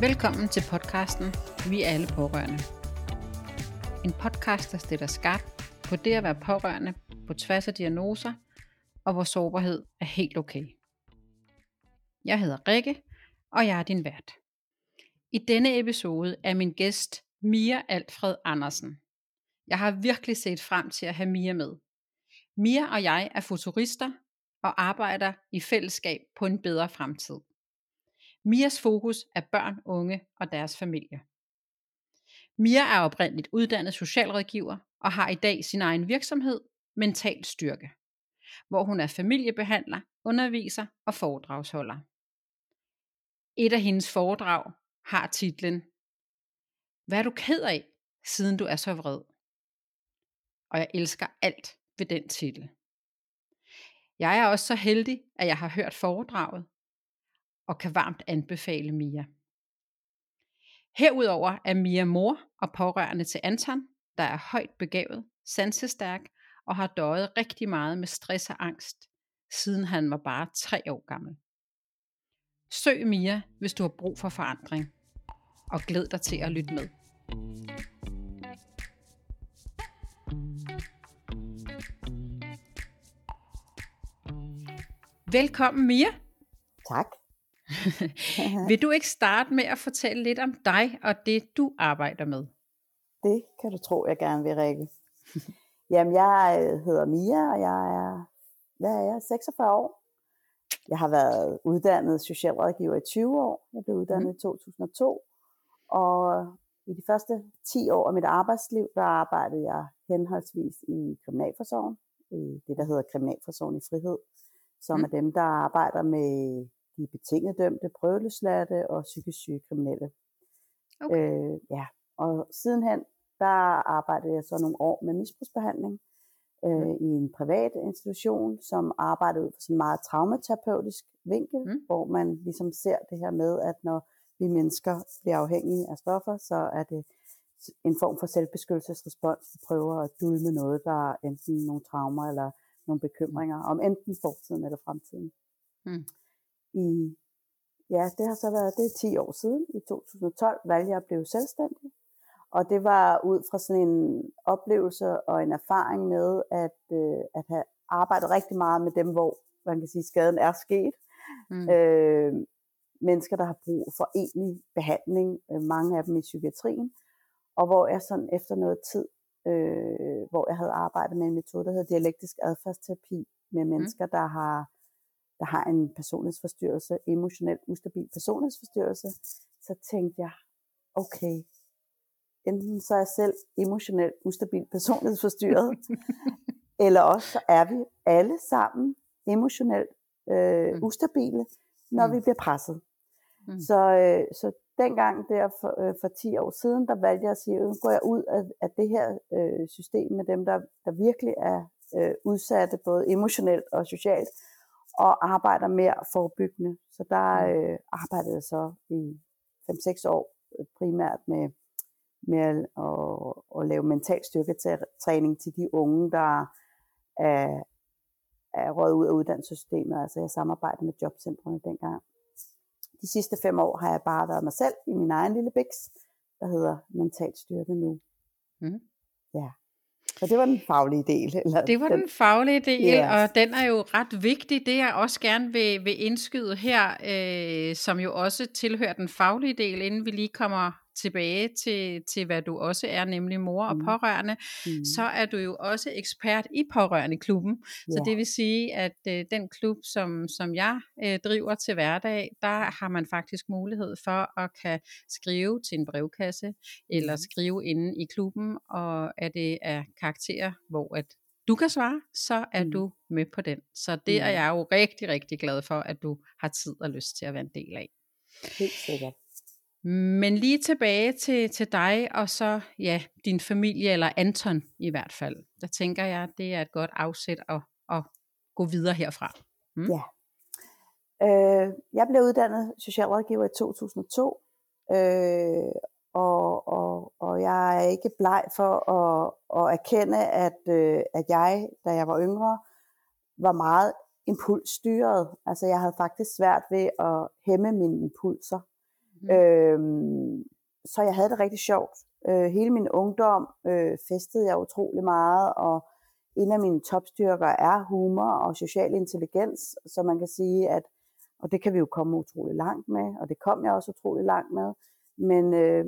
Velkommen til podcasten Vi er alle pårørende. En podcast, der stiller skarpt på det at være pårørende på tværs af diagnoser, og hvor sårbarhed er helt okay. Jeg hedder Rikke, og jeg er din vært. I denne episode er min gæst Mia Alfred Andersen. Jeg har virkelig set frem til at have Mia med. Mia og jeg er futurister og arbejder i fællesskab på en bedre fremtid. Mias fokus er børn, unge og deres familie. Mia er oprindeligt uddannet socialrådgiver og har i dag sin egen virksomhed, Mental Styrke, hvor hun er familiebehandler, underviser og foredragsholder. Et af hendes foredrag har titlen Hvad er du ked af, siden du er så vred? Og jeg elsker alt ved den titel. Jeg er også så heldig, at jeg har hørt foredraget, og kan varmt anbefale Mia. Herudover er Mia mor og pårørende til Anton, der er højt begavet, sansestærk og har døjet rigtig meget med stress og angst, siden han var bare tre år gammel. Søg Mia, hvis du har brug for forandring, og glæd dig til at lytte med. Velkommen Mia. Tak. Vil du ikke starte med at fortælle lidt om dig og det, du arbejder med? Det kan du tro, jeg gerne vil, Rikke. Jamen, jeg øh, hedder Mia, og jeg er, hvad er jeg, 46 år. Jeg har været uddannet socialrådgiver i 20 år. Jeg blev uddannet mm. i 2002. Og i de første 10 år af mit arbejdsliv, der arbejdede jeg henholdsvis i Kriminalforsorgen, i det, der hedder Kriminalforsorgen i Frihed, som mm. er dem, der arbejder med de betinget dømte, prøveløsladte og psykisk syge kriminelle. Okay. Øh, ja. Og sidenhen, der arbejdede jeg så nogle år med misbrugsbehandling øh, mm. i en privat institution, som arbejdede ud fra sådan en meget traumaterapeutisk vinkel, mm. hvor man ligesom ser det her med, at når vi mennesker bliver afhængige af stoffer, så er det en form for selvbeskyttelsesrespons. Vi prøver at dulme noget, der er enten nogle traumer eller nogle bekymringer om enten fortiden eller fremtiden. Mm i, ja, det har så været, det er 10 år siden, i 2012 valgte jeg at blive selvstændig. Og det var ud fra sådan en oplevelse og en erfaring med, at, øh, at have arbejdet rigtig meget med dem, hvor man kan sige, skaden er sket. Mm. Øh, mennesker, der har brug for egentlig behandling, øh, mange af dem i psykiatrien. Og hvor jeg sådan efter noget tid, øh, hvor jeg havde arbejdet med en metode, der hedder dialektisk adfærdsterapi, med mm. mennesker, mm. der har der har en personlighedsforstyrrelse, emotionelt ustabil personlighedsforstyrrelse, så tænkte jeg, okay, enten så er jeg selv emotionelt ustabil personlighedsforstyrret, eller også så er vi alle sammen emotionelt øh, mm. ustabile, når mm. vi bliver presset. Mm. Så, øh, så dengang der for, øh, for 10 år siden, der valgte jeg at sige, nu går jeg ud af, af det her øh, system med dem, der, der virkelig er øh, udsatte, både emotionelt og socialt, og arbejder mere forebyggende. Så der mm. øh, arbejdede jeg så i 5-6 år øh, primært med, med at, at, at lave mental styrketræning til de unge, der er, er røget ud af uddannelsessystemet. Altså jeg samarbejder med jobcentrene dengang. De sidste fem år har jeg bare været mig selv i min egen lille biks, der hedder Mental Styrke nu. Mm. Ja. Så det var den faglige del. Eller det var den, den faglige del, yeah. og den er jo ret vigtig. Det jeg også gerne vil, vil indskyde her, øh, som jo også tilhører den faglige del, inden vi lige kommer tilbage til, til hvad du også er, nemlig mor og mm. pårørende, mm. så er du jo også ekspert i pårørende klubben. Ja. Så det vil sige, at øh, den klub, som, som jeg øh, driver til hverdag, der har man faktisk mulighed for at kan skrive til en brevkasse, eller skrive inde i klubben, og er det er karakterer, hvor at du kan svare, så er mm. du med på den. Så det mm. er jeg jo rigtig, rigtig glad for, at du har tid og lyst til at være en del af. Helt sikkert. Men lige tilbage til, til dig og så ja, din familie, eller Anton i hvert fald. Der tænker jeg, det er et godt afsæt at, at gå videre herfra. Mm? Ja. Øh, jeg blev uddannet socialrådgiver i 2002, øh, og, og, og jeg er ikke bleg for at, at erkende, at, øh, at jeg, da jeg var yngre, var meget impulsstyret. Altså jeg havde faktisk svært ved at hæmme mine impulser. Mm. Øhm, så jeg havde det rigtig sjovt. Øh, hele min ungdom øh, festede jeg utrolig meget, og en af mine topstyrker er humor og social intelligens, så man kan sige, at og det kan vi jo komme utrolig langt med, og det kom jeg også utrolig langt med. Men, øh,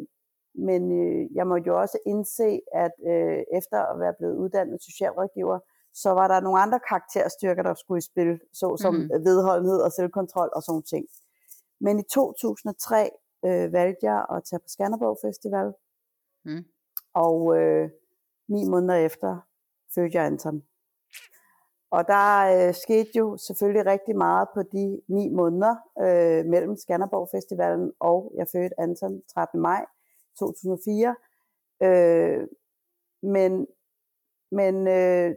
men øh, jeg måtte jo også indse, at øh, efter at være blevet uddannet socialrådgiver, så var der nogle andre karakterstyrker, der skulle i spil, såsom mm. vedholdenhed og selvkontrol og sådan ting. Men i 2003 øh, valgte jeg at tage på Skanderborg Festival, mm. og øh, ni måneder efter fødte jeg Anton. Og der øh, skete jo selvfølgelig rigtig meget på de ni måneder øh, mellem Skanderborg Festivalen og jeg fødte Anton 13. maj 2004. Øh, men men øh,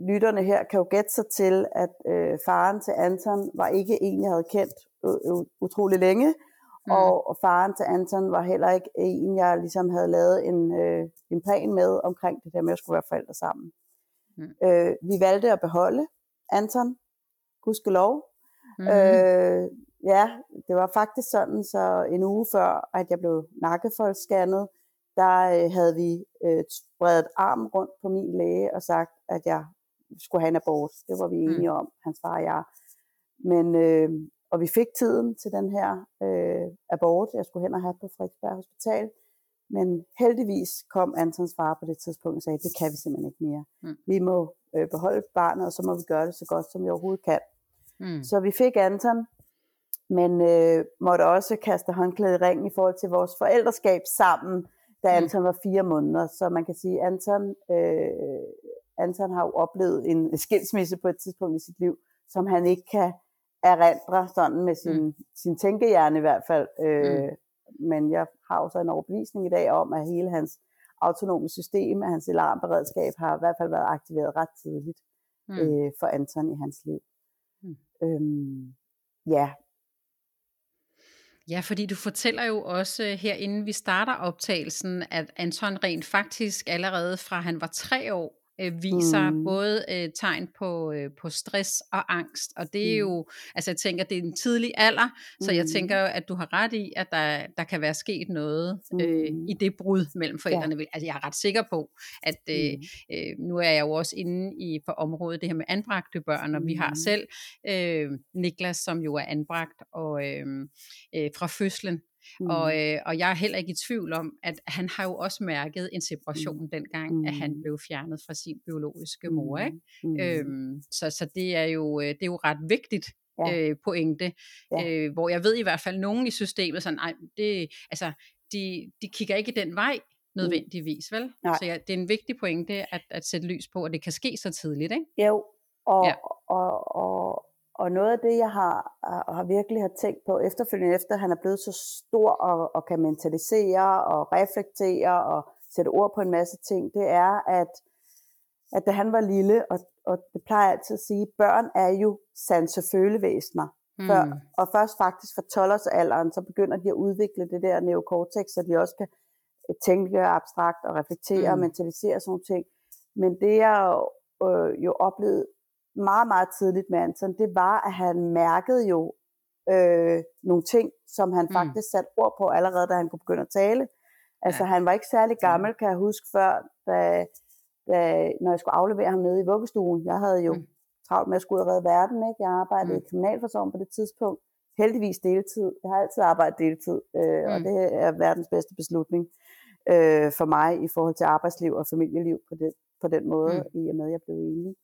lytterne her kan jo gætte sig til, at øh, faren til Anton var ikke en, jeg havde kendt utrolig længe, mm. og, og faren til Anton var heller ikke en, jeg ligesom havde lavet en, øh, en plan med omkring det der med at skulle være forældre sammen. Mm. Øh, vi valgte at beholde Anton, gudskelov. Mm. Øh, ja, det var faktisk sådan, så en uge før, at jeg blev nakkefoldsscannet, der øh, havde vi øh, bredt arm rundt på min læge og sagt, at jeg skulle have en abort. Det var vi mm. enige om, hans far og jeg. Men, øh, og vi fik tiden til den her øh, abort. Jeg skulle hen og have på Frederiksberg Hospital. Men heldigvis kom Antons far på det tidspunkt og sagde, det kan vi simpelthen ikke mere. Mm. Vi må øh, beholde barnet, og så må vi gøre det så godt, som vi overhovedet kan. Mm. Så vi fik Anton, men øh, måtte også kaste håndklæde i ringen i forhold til vores forældreskab sammen, da mm. Anton var fire måneder. Så man kan sige, at Anton, øh, Anton har jo oplevet en skilsmisse på et tidspunkt i sit liv, som han ikke kan erindre sådan med sin, mm. sin tænkehjerne i hvert fald. Øh, mm. Men jeg har også en overbevisning i dag om, at hele hans autonome system, at hans alarmberedskab har i hvert fald været aktiveret ret tidligt mm. øh, for Anton i hans liv. Mm. Øhm, ja. Ja, fordi du fortæller jo også her, inden vi starter optagelsen, at Anton rent faktisk allerede fra han var tre år, øh, viser mm. både øh, tegn på, øh, på stress og angst. Og det er mm. jo, altså jeg tænker, det er en tidlig alder, så mm. jeg tænker jo, at du har ret i, at der, der kan være sket noget øh, mm. i det brud mellem forældrene. Ja. Altså jeg er ret sikker på, at øh, mm. øh, nu er jeg jo også inde i på området det her med anbragte børn, og mm. vi har mm. selv øh, Niklas, som jo er anbragt og øh, øh, fra fødslen. Mm. Og, øh, og jeg er heller ikke i tvivl om, at han har jo også mærket en separation mm. dengang, mm. at han mm. blev fjernet fra sin biologiske mor. Ikke? Mm. Øhm, så, så det er jo øh, det er jo ret vigtigt ja. øh, pointe, ja. øh, hvor jeg ved i hvert fald nogen i systemet sådan, nej, det, altså, de, de kigger ikke den vej mm. nødvendigvis, vel? Nej. Så ja, det er en vigtig pointe at, at sætte lys på, at det kan ske så tidligt, ikke? Jo, og, ja. og, og, og noget af det, jeg har, har virkelig har tænkt på efterfølgende, efter han er blevet så stor og, og kan mentalisere og reflektere og sætte ord på en masse ting, det er, at, at da han var lille, og, og det plejer jeg altid at sige, børn er jo sansefølevæsener. Mm. Før, og først faktisk fra 12 alderen, så begynder de at udvikle det der neokortex, så de også kan øh, tænke abstrakt og reflektere mm. og mentalisere sådan nogle ting. Men det jeg øh, jo oplevede meget, meget tidligt med Anton, det var, at han mærkede jo øh, nogle ting, som han mm. faktisk satte ord på allerede, da han kunne begynde at tale. Altså, ja. han var ikke særlig gammel, kan jeg huske, før, da, da, når jeg skulle aflevere ham nede i vuggestuen. Jeg havde jo mm. travlt med at skulle redde verden. Ikke? Jeg arbejdede mm. i kriminalforsorgen på det tidspunkt. Heldigvis deltid. Jeg har altid arbejdet deltid, øh, mm. og det er verdens bedste beslutning øh, for mig i forhold til arbejdsliv og familieliv på, det, på den måde, mm. i og med, at jeg blev enig.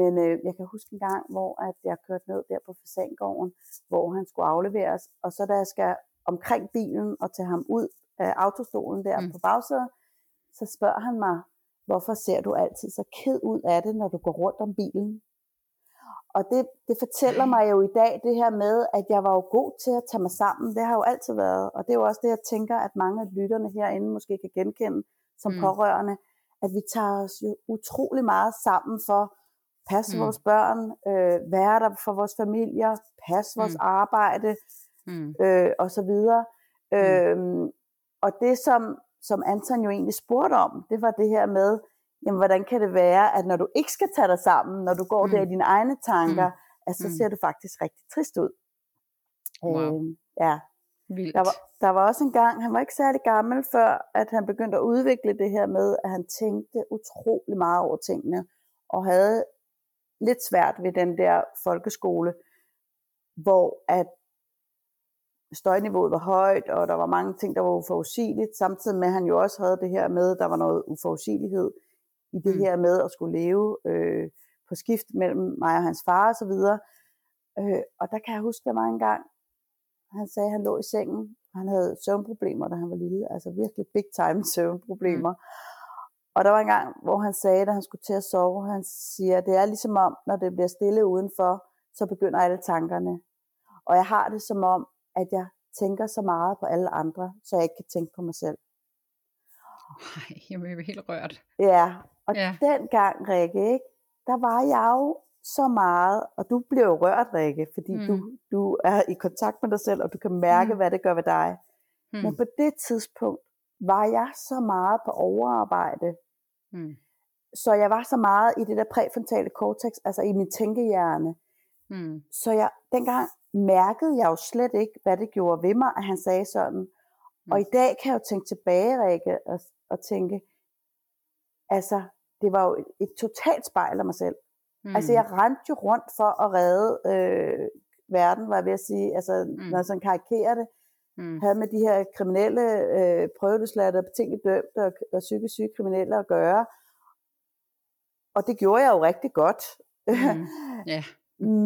Men øh, jeg kan huske en gang, hvor at jeg kørte ned der på Fasangården, hvor han skulle afleveres, og så da jeg skal omkring bilen og tage ham ud af autostolen der mm. på bagsædet, så spørger han mig, hvorfor ser du altid så ked ud af det, når du går rundt om bilen? Og det, det fortæller mig jo i dag det her med, at jeg var jo god til at tage mig sammen. Det har jo altid været. Og det er jo også det, jeg tænker, at mange af lytterne herinde måske kan genkende som mm. pårørende, at vi tager os jo utrolig meget sammen for passe mm. vores børn, øh, være der for vores familier, passe vores mm. arbejde mm. øh, og så videre. Mm. Øhm, og det som, som Anton jo egentlig spurgte om, det var det her med, jamen hvordan kan det være, at når du ikke skal tage dig sammen, når du går mm. der i dine egne tanker, mm. at så mm. ser du faktisk rigtig trist ud. Wow. Øh, ja. Vildt. Der var, der var også en gang, han var ikke særlig gammel, før at han begyndte at udvikle det her med, at han tænkte utrolig meget over tingene, og havde lidt svært ved den der folkeskole, hvor at støjniveauet var højt, og der var mange ting, der var uforudsigeligt, samtidig med, at han jo også havde det her med, der var noget uforudsigelighed i det mm. her med at skulle leve øh, på skift mellem mig og hans far og så videre. Øh, og der kan jeg huske, der var en gang, han sagde, at han lå i sengen, han havde søvnproblemer, da han var lille, altså virkelig big time søvnproblemer. Mm. Og der var en gang, hvor han sagde, da han skulle til at sove, han siger, det er ligesom om, når det bliver stille udenfor, så begynder alle tankerne. Og jeg har det som om, at jeg tænker så meget på alle andre, så jeg ikke kan tænke på mig selv. Nej, jeg er helt rørt. Ja, og ja. den gang, Rikke, ikke, der var jeg jo så meget, og du bliver jo rørt, Rikke, fordi mm. du, du er i kontakt med dig selv, og du kan mærke, mm. hvad det gør ved dig. Mm. Men på det tidspunkt var jeg så meget på overarbejde, mm. så jeg var så meget i det der præfrontale cortex, altså i min tænkehjerne. Mm. Så jeg, dengang mærkede jeg jo slet ikke, hvad det gjorde ved mig, at han sagde sådan. Mm. Og i dag kan jeg jo tænke tilbage, Rikke, og, og tænke, altså, det var jo et, et totalt spejl af mig selv. Mm. Altså, jeg rendte jo rundt for at redde øh, verden, var jeg ved at sige, altså, mm. når jeg sådan karikerer det, mm. havde med de her kriminelle, øh, prøveløsladte, betinget dømte og, og psykisk syge kriminelle at gøre. Og det gjorde jeg jo rigtig godt. Mm. Yeah.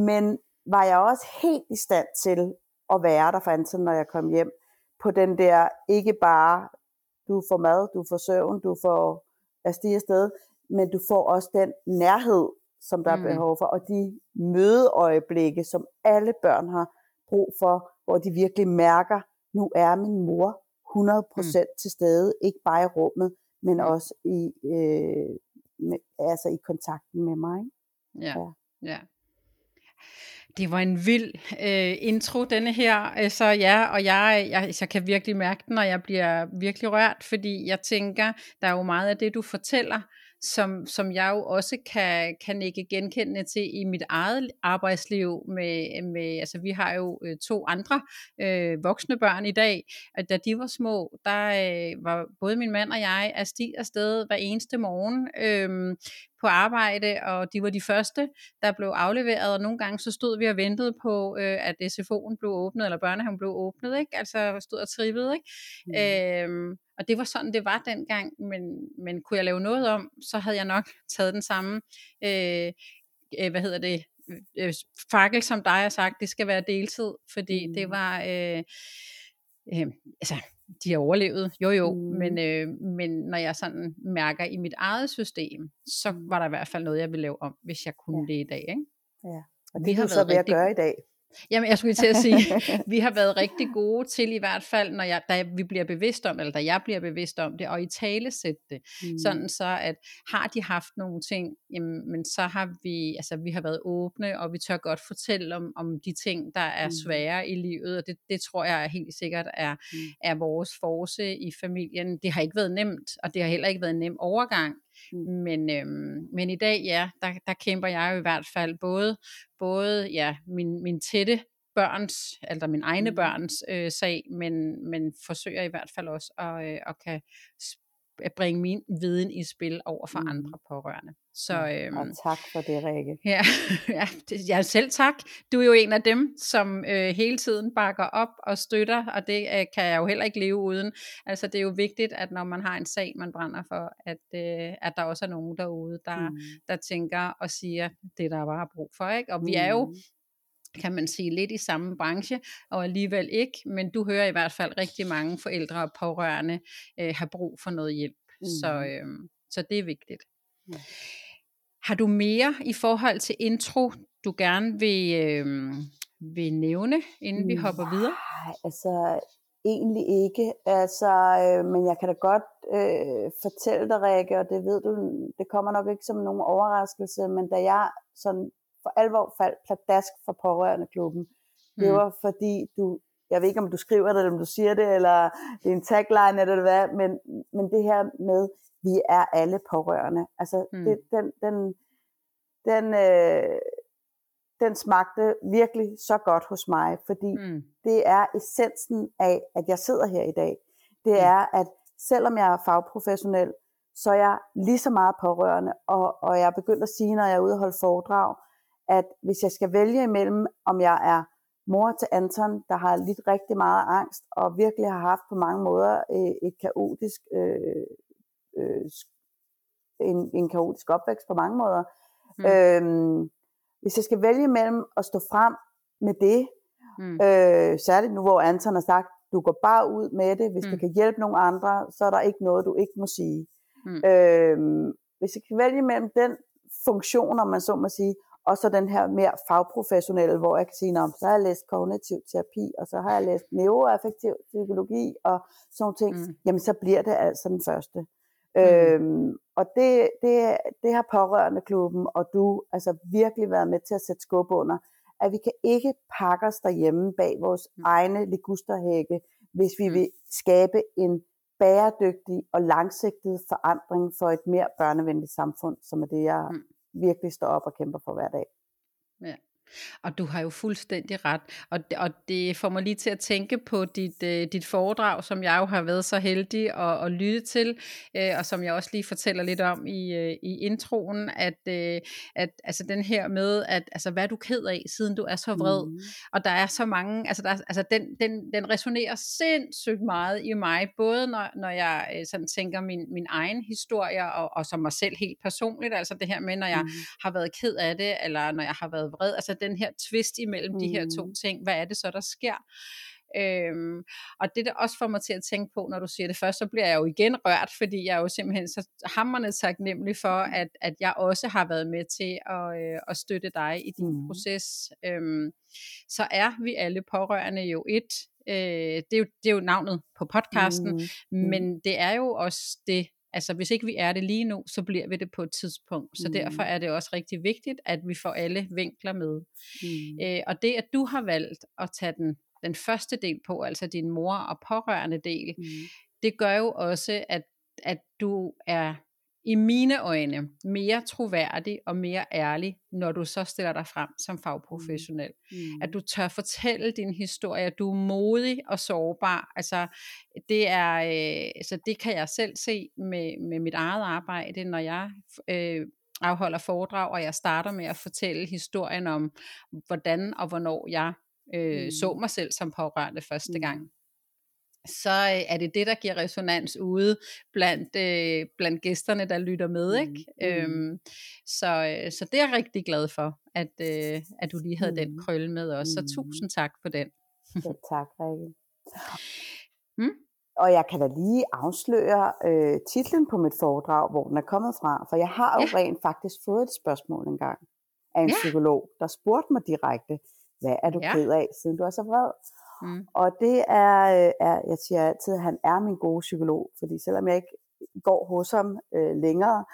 Men var jeg også helt i stand til at være der for Anton, når jeg kom hjem, på den der, ikke bare, du får mad, du får søvn, du får at stige afsted, men du får også den nærhed, som der mm. er behov for, og de mødeøjeblikke, som alle børn har brug for, hvor de virkelig mærker, nu er min mor 100% mm. til stede, ikke bare i rummet, men mm. også i, øh, med, altså i kontakten med mig. Ja, ja. ja. Det var en vild øh, intro, denne her. Så ja, og jeg, jeg, jeg kan virkelig mærke den, og jeg bliver virkelig rørt, fordi jeg tænker, der er jo meget af det, du fortæller, som, som jeg jo også kan, kan ikke genkende til i mit eget arbejdsliv. Med, med, altså vi har jo øh, to andre øh, voksne børn i dag, og da de var små, der øh, var både min mand og jeg afsted afsted hver eneste morgen. Øh, på arbejde, og de var de første, der blev afleveret, og nogle gange så stod vi og ventede på, øh, at SFO'en blev åbnet, eller børnehaven blev åbnet, ikke? altså stod og trippede. Ikke? Mm. Øhm, og det var sådan, det var dengang, men, men kunne jeg lave noget om, så havde jeg nok taget den samme, øh, øh, hvad hedder det, øh, fakkel, som dig har sagt, det skal være deltid, fordi mm. det var, øh, øh, altså, de har overlevet, jo jo, mm. men, øh, men når jeg sådan mærker i mit eget system, så mm. var der i hvert fald noget, jeg ville lave om, hvis jeg kunne ja. det i dag. Ikke? Ja, og det har du så ved at gøre i dag. Jamen, jeg skulle til at sige, vi har været rigtig gode til i hvert fald, når jeg, da vi bliver bevidst om, eller da jeg bliver bevidst om det, og i tale sætte det, mm. sådan så, at har de haft nogle ting, jamen, men så har vi, altså vi har været åbne, og vi tør godt fortælle om, om de ting, der er mm. svære i livet, og det, det tror jeg helt sikkert er, mm. er vores force i familien. Det har ikke været nemt, og det har heller ikke været en nem overgang, Mm. Men, øhm, men i dag, ja, der, der kæmper jeg jo i hvert fald både, både ja, min, min tætte børns, eller min egne mm. børns øh, sag, men, men forsøger i hvert fald også at, øh, at kan at bringe min viden i spil over for mm. andre pårørende. Så, øhm, og tak for det, Rikke. Ja, ja, ja, selv tak. Du er jo en af dem, som øh, hele tiden bakker op og støtter, og det øh, kan jeg jo heller ikke leve uden. Altså det er jo vigtigt, at når man har en sag, man brænder for, at, øh, at der også er nogen derude, der, mm. der tænker og siger, det der er bare brug for. Ikke? Og vi er jo mm kan man sige, lidt i samme branche, og alligevel ikke, men du hører i hvert fald rigtig mange forældre og pårørende øh, har brug for noget hjælp, mm. så, øh, så det er vigtigt. Mm. Har du mere i forhold til intro, du gerne vil, øh, vil nævne, inden vi hopper Nej, videre? altså egentlig ikke, altså, øh, men jeg kan da godt øh, fortælle dig, Rikke, og det ved du, det kommer nok ikke som nogen overraskelse, men da jeg sådan for alvor faldt pladask for pårørende klubben. Mm. Det var fordi du, jeg ved ikke om du skriver det, eller om du siger det, eller det er en tagline, eller hvad, men, men det her med, vi er alle pårørende. Altså, mm. det, den, den, den, øh, den smagte virkelig så godt hos mig, fordi mm. det er essensen af, at jeg sidder her i dag. Det mm. er, at selvom jeg er fagprofessionel, så er jeg lige så meget pårørende, og, og jeg er begyndt at sige, når jeg er ude og holde foredrag, at hvis jeg skal vælge imellem, om jeg er mor til Anton, der har lidt rigtig meget angst, og virkelig har haft på mange måder øh, et kaotisk, øh, øh, en, en kaotisk opvækst på mange måder. Mm. Øhm, hvis jeg skal vælge mellem at stå frem med det, mm. øh, særligt nu hvor Anton har sagt, du går bare ud med det, hvis mm. det kan hjælpe nogle andre, så er der ikke noget, du ikke må sige. Mm. Øhm, hvis jeg kan vælge mellem den funktion, om man så må sige, og så den her mere fagprofessionelle, hvor jeg kan sige, så har jeg læst kognitiv terapi, og så har jeg læst neuroaffektiv psykologi og sådan ting, mm. jamen så bliver det altså den første. Mm. Øhm, og det, det, det har pårørende klubben og du altså virkelig været med til at sætte skub under, at vi kan ikke pakke os derhjemme bag vores mm. egne ligusterhække, hvis vi mm. vil skabe en bæredygtig og langsigtet forandring for et mere børnevenligt samfund, som er det, jeg mm virkelig står op og kæmper for hver dag. Ja. Og du har jo fuldstændig ret. Og, og det får mig lige til at tænke på dit, uh, dit foredrag, som jeg jo har været så heldig at, at lytte til, uh, og som jeg også lige fortæller lidt om i, uh, i introen, at, uh, at altså den her med, at altså, hvad er du ked af, siden du er så vred? Mm. Og der er så mange, altså, der, altså den, den, den resonerer sindssygt meget i mig, både når, når jeg uh, sådan tænker min, min egen historie, og, og som mig selv helt personligt, altså det her med, når jeg mm. har været ked af det, eller når jeg har været vred, altså den her twist imellem mm. de her to mm. ting. Hvad er det så, der sker? Øhm, og det der også får mig til at tænke på, når du siger det først, så bliver jeg jo igen rørt, fordi jeg er jo simpelthen så hammerne taknemmelig for, at, at jeg også har været med til at, øh, at støtte dig i din mm. proces. Øhm, så er vi alle pårørende jo et. Øh, det, er jo, det er jo navnet på podcasten, mm. men det er jo også det, Altså hvis ikke vi er det lige nu, så bliver vi det på et tidspunkt. Så mm. derfor er det også rigtig vigtigt, at vi får alle vinkler med. Mm. Øh, og det, at du har valgt at tage den, den første del på, altså din mor og pårørende del, mm. det gør jo også, at, at du er i mine øjne mere troværdig og mere ærlig, når du så stiller dig frem som fagprofessionel. Mm. mm. At du tør fortælle din historie, at du er modig og sårbar. Altså, det, er, øh, så det kan jeg selv se med, med mit eget arbejde, når jeg øh, afholder foredrag, og jeg starter med at fortælle historien om, hvordan og hvornår jeg øh, mm. så mig selv som pårørende første mm. gang så øh, er det det, der giver resonans ude blandt, øh, blandt gæsterne, der lytter med. Ikke? Mm. mm. Øhm, så, øh, så det er jeg rigtig glad for, at, øh, at du lige havde mm. den krølle med os. Så tusind tak for den. ja, tak, Rikke. Mm? Og jeg kan da lige afsløre øh, titlen på mit foredrag, hvor den er kommet fra. For jeg har jo ja. rent faktisk fået et spørgsmål engang af en ja. psykolog, der spurgte mig direkte, hvad er du ja. ked af, siden du er så vred? Mm. Og det er, øh, er, jeg siger altid, at han er min gode psykolog, fordi selvom jeg ikke går hos ham øh, længere,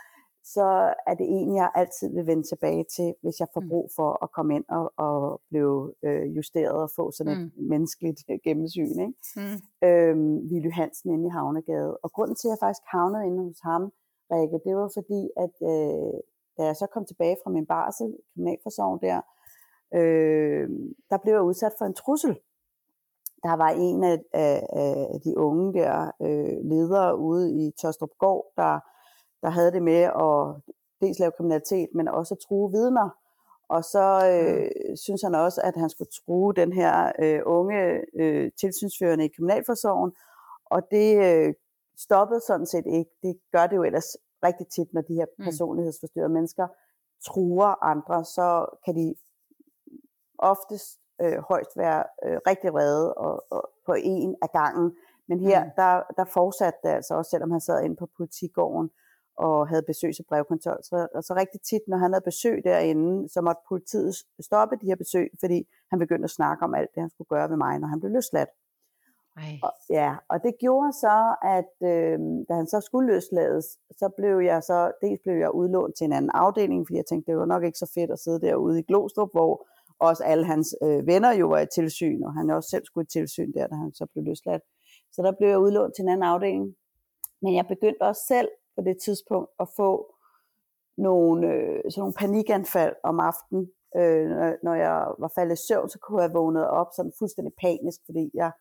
så er det en, jeg altid vil vende tilbage til, hvis jeg får mm. brug for at komme ind og, og blive øh, justeret og få sådan et mm. menneskeligt gennemsyn. Ikke? Mm. Øhm, Willy Hansen inde i Havnegade. Og grunden til, at jeg faktisk havnede inde hos ham, Rikke, det var fordi, at øh, da jeg så kom tilbage fra min barsel, kriminalforsorgen der, øh, der blev jeg udsat for en trussel der var en af, af, af de unge der øh, ledere ude i Tørstrup Gård, der, der havde det med at dels lave kriminalitet, men også at true vidner. Og så øh, mm. synes han også, at han skulle true den her øh, unge øh, tilsynsførende i Kriminalforsorgen, og det øh, stoppede sådan set ikke. Det gør det jo ellers rigtig tit, når de her mm. personlighedsforstyrrede mennesker truer andre, så kan de oftest øh, højst være øh, rigtig vrede og, og på en af gangen. Men her, mm. der, der fortsatte det altså også, selvom han sad inde på politigården og havde besøg til brevkontrol. Så altså rigtig tit, når han havde besøg derinde, så måtte politiet stoppe de her besøg, fordi han begyndte at snakke om alt det, han skulle gøre ved mig, når han blev løsladt. Og, ja, og det gjorde så, at øh, da han så skulle løslades, så blev jeg så, dels blev jeg udlånt til en anden afdeling, fordi jeg tænkte, det var nok ikke så fedt at sidde derude i Glostrup, hvor også alle hans øh, venner jo var i tilsyn, og han også selv skulle i tilsyn der, da han så blev løsladt. Så der blev jeg udlånt til en anden afdeling. Men jeg begyndte også selv på det tidspunkt at få nogle, øh, sådan nogle panikanfald om aftenen, Øh, når, jeg var faldet i søvn, så kunne jeg vågne op sådan fuldstændig panisk, fordi jeg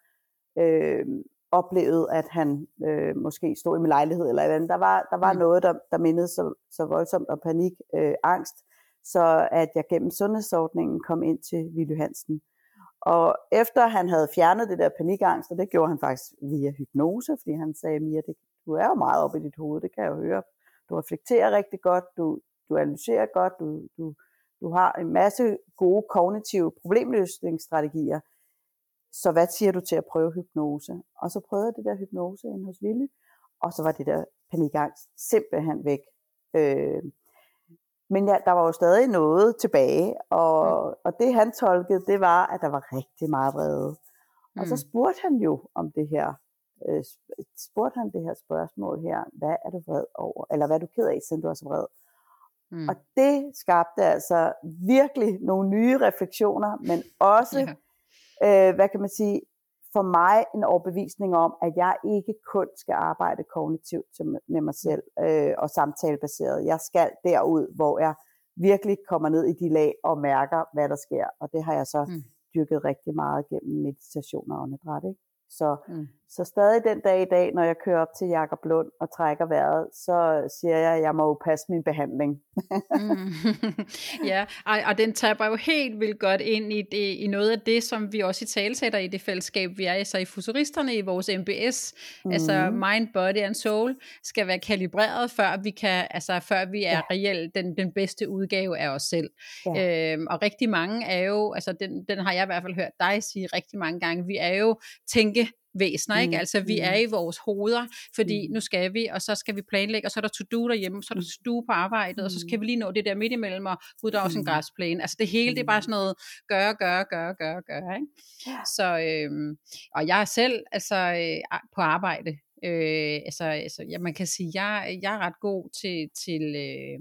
øh, oplevede, at han øh, måske stod i min lejlighed eller andet. Der var, der var mm. noget, der, der mindede så, så voldsomt om panik, øh, angst, så at jeg gennem sundhedsordningen kom ind til Ville Hansen. Og efter han havde fjernet det der panikangst, og det gjorde han faktisk via hypnose, fordi han sagde, Mia, det, du er jo meget oppe i dit hoved, det kan jeg jo høre. Du reflekterer rigtig godt, du, du analyserer godt, du, du, du har en masse gode kognitive problemløsningsstrategier. Så hvad siger du til at prøve hypnose? Og så prøvede jeg det der hypnose ind hos Ville, og så var det der panikangst simpelthen væk. Øh, men ja, der var jo stadig noget tilbage, og, mm. og det han tolkede, det var, at der var rigtig meget vrede. Mm. Og så mm. spurgte han jo om det her, øh, spurgte han det her spørgsmål her, hvad er du vred over, eller hvad er du ked af, siden du er så vred? Mm. Og det skabte altså virkelig nogle nye refleksioner, men også, yeah. øh, hvad kan man sige, for mig en overbevisning om, at jeg ikke kun skal arbejde kognitivt med mig selv øh, og samtalebaseret. Jeg skal derud, hvor jeg virkelig kommer ned i de lag og mærker, hvad der sker. Og det har jeg så mm. dyrket rigtig meget gennem meditation og åndedræt. Ikke? Så, mm. Så stadig den dag i dag, når jeg kører op til Jakob Lund og trækker vejret, så siger jeg, at jeg må jo passe min behandling. mm. ja, og, og den taber jo helt vildt godt ind i, det, i noget af det, som vi også i talsætter i det fællesskab, vi er i, så i futuristerne i vores MBS, mm. altså Mind, Body and Soul, skal være kalibreret, før vi, kan, altså, før vi er ja. reelt den, den bedste udgave af os selv. Ja. Øhm, og rigtig mange er jo, altså den, den har jeg i hvert fald hørt dig sige rigtig mange gange, vi er jo tænke væsener, ikke? Mm. Altså vi er mm. i vores hoveder, fordi mm. nu skal vi, og så skal vi planlægge, og så er der to-do derhjemme, så er der to-do på arbejdet, og så skal vi lige nå det der midt imellem, og gud, der er også en græsplæne. Altså det hele, det er bare sådan noget, gøre, gøre, gøre, gøre, gøre, ikke? Så, øhm, og jeg er selv, altså øh, på arbejde, øh, altså, altså ja, man kan sige, jeg, jeg er ret god til, til øh,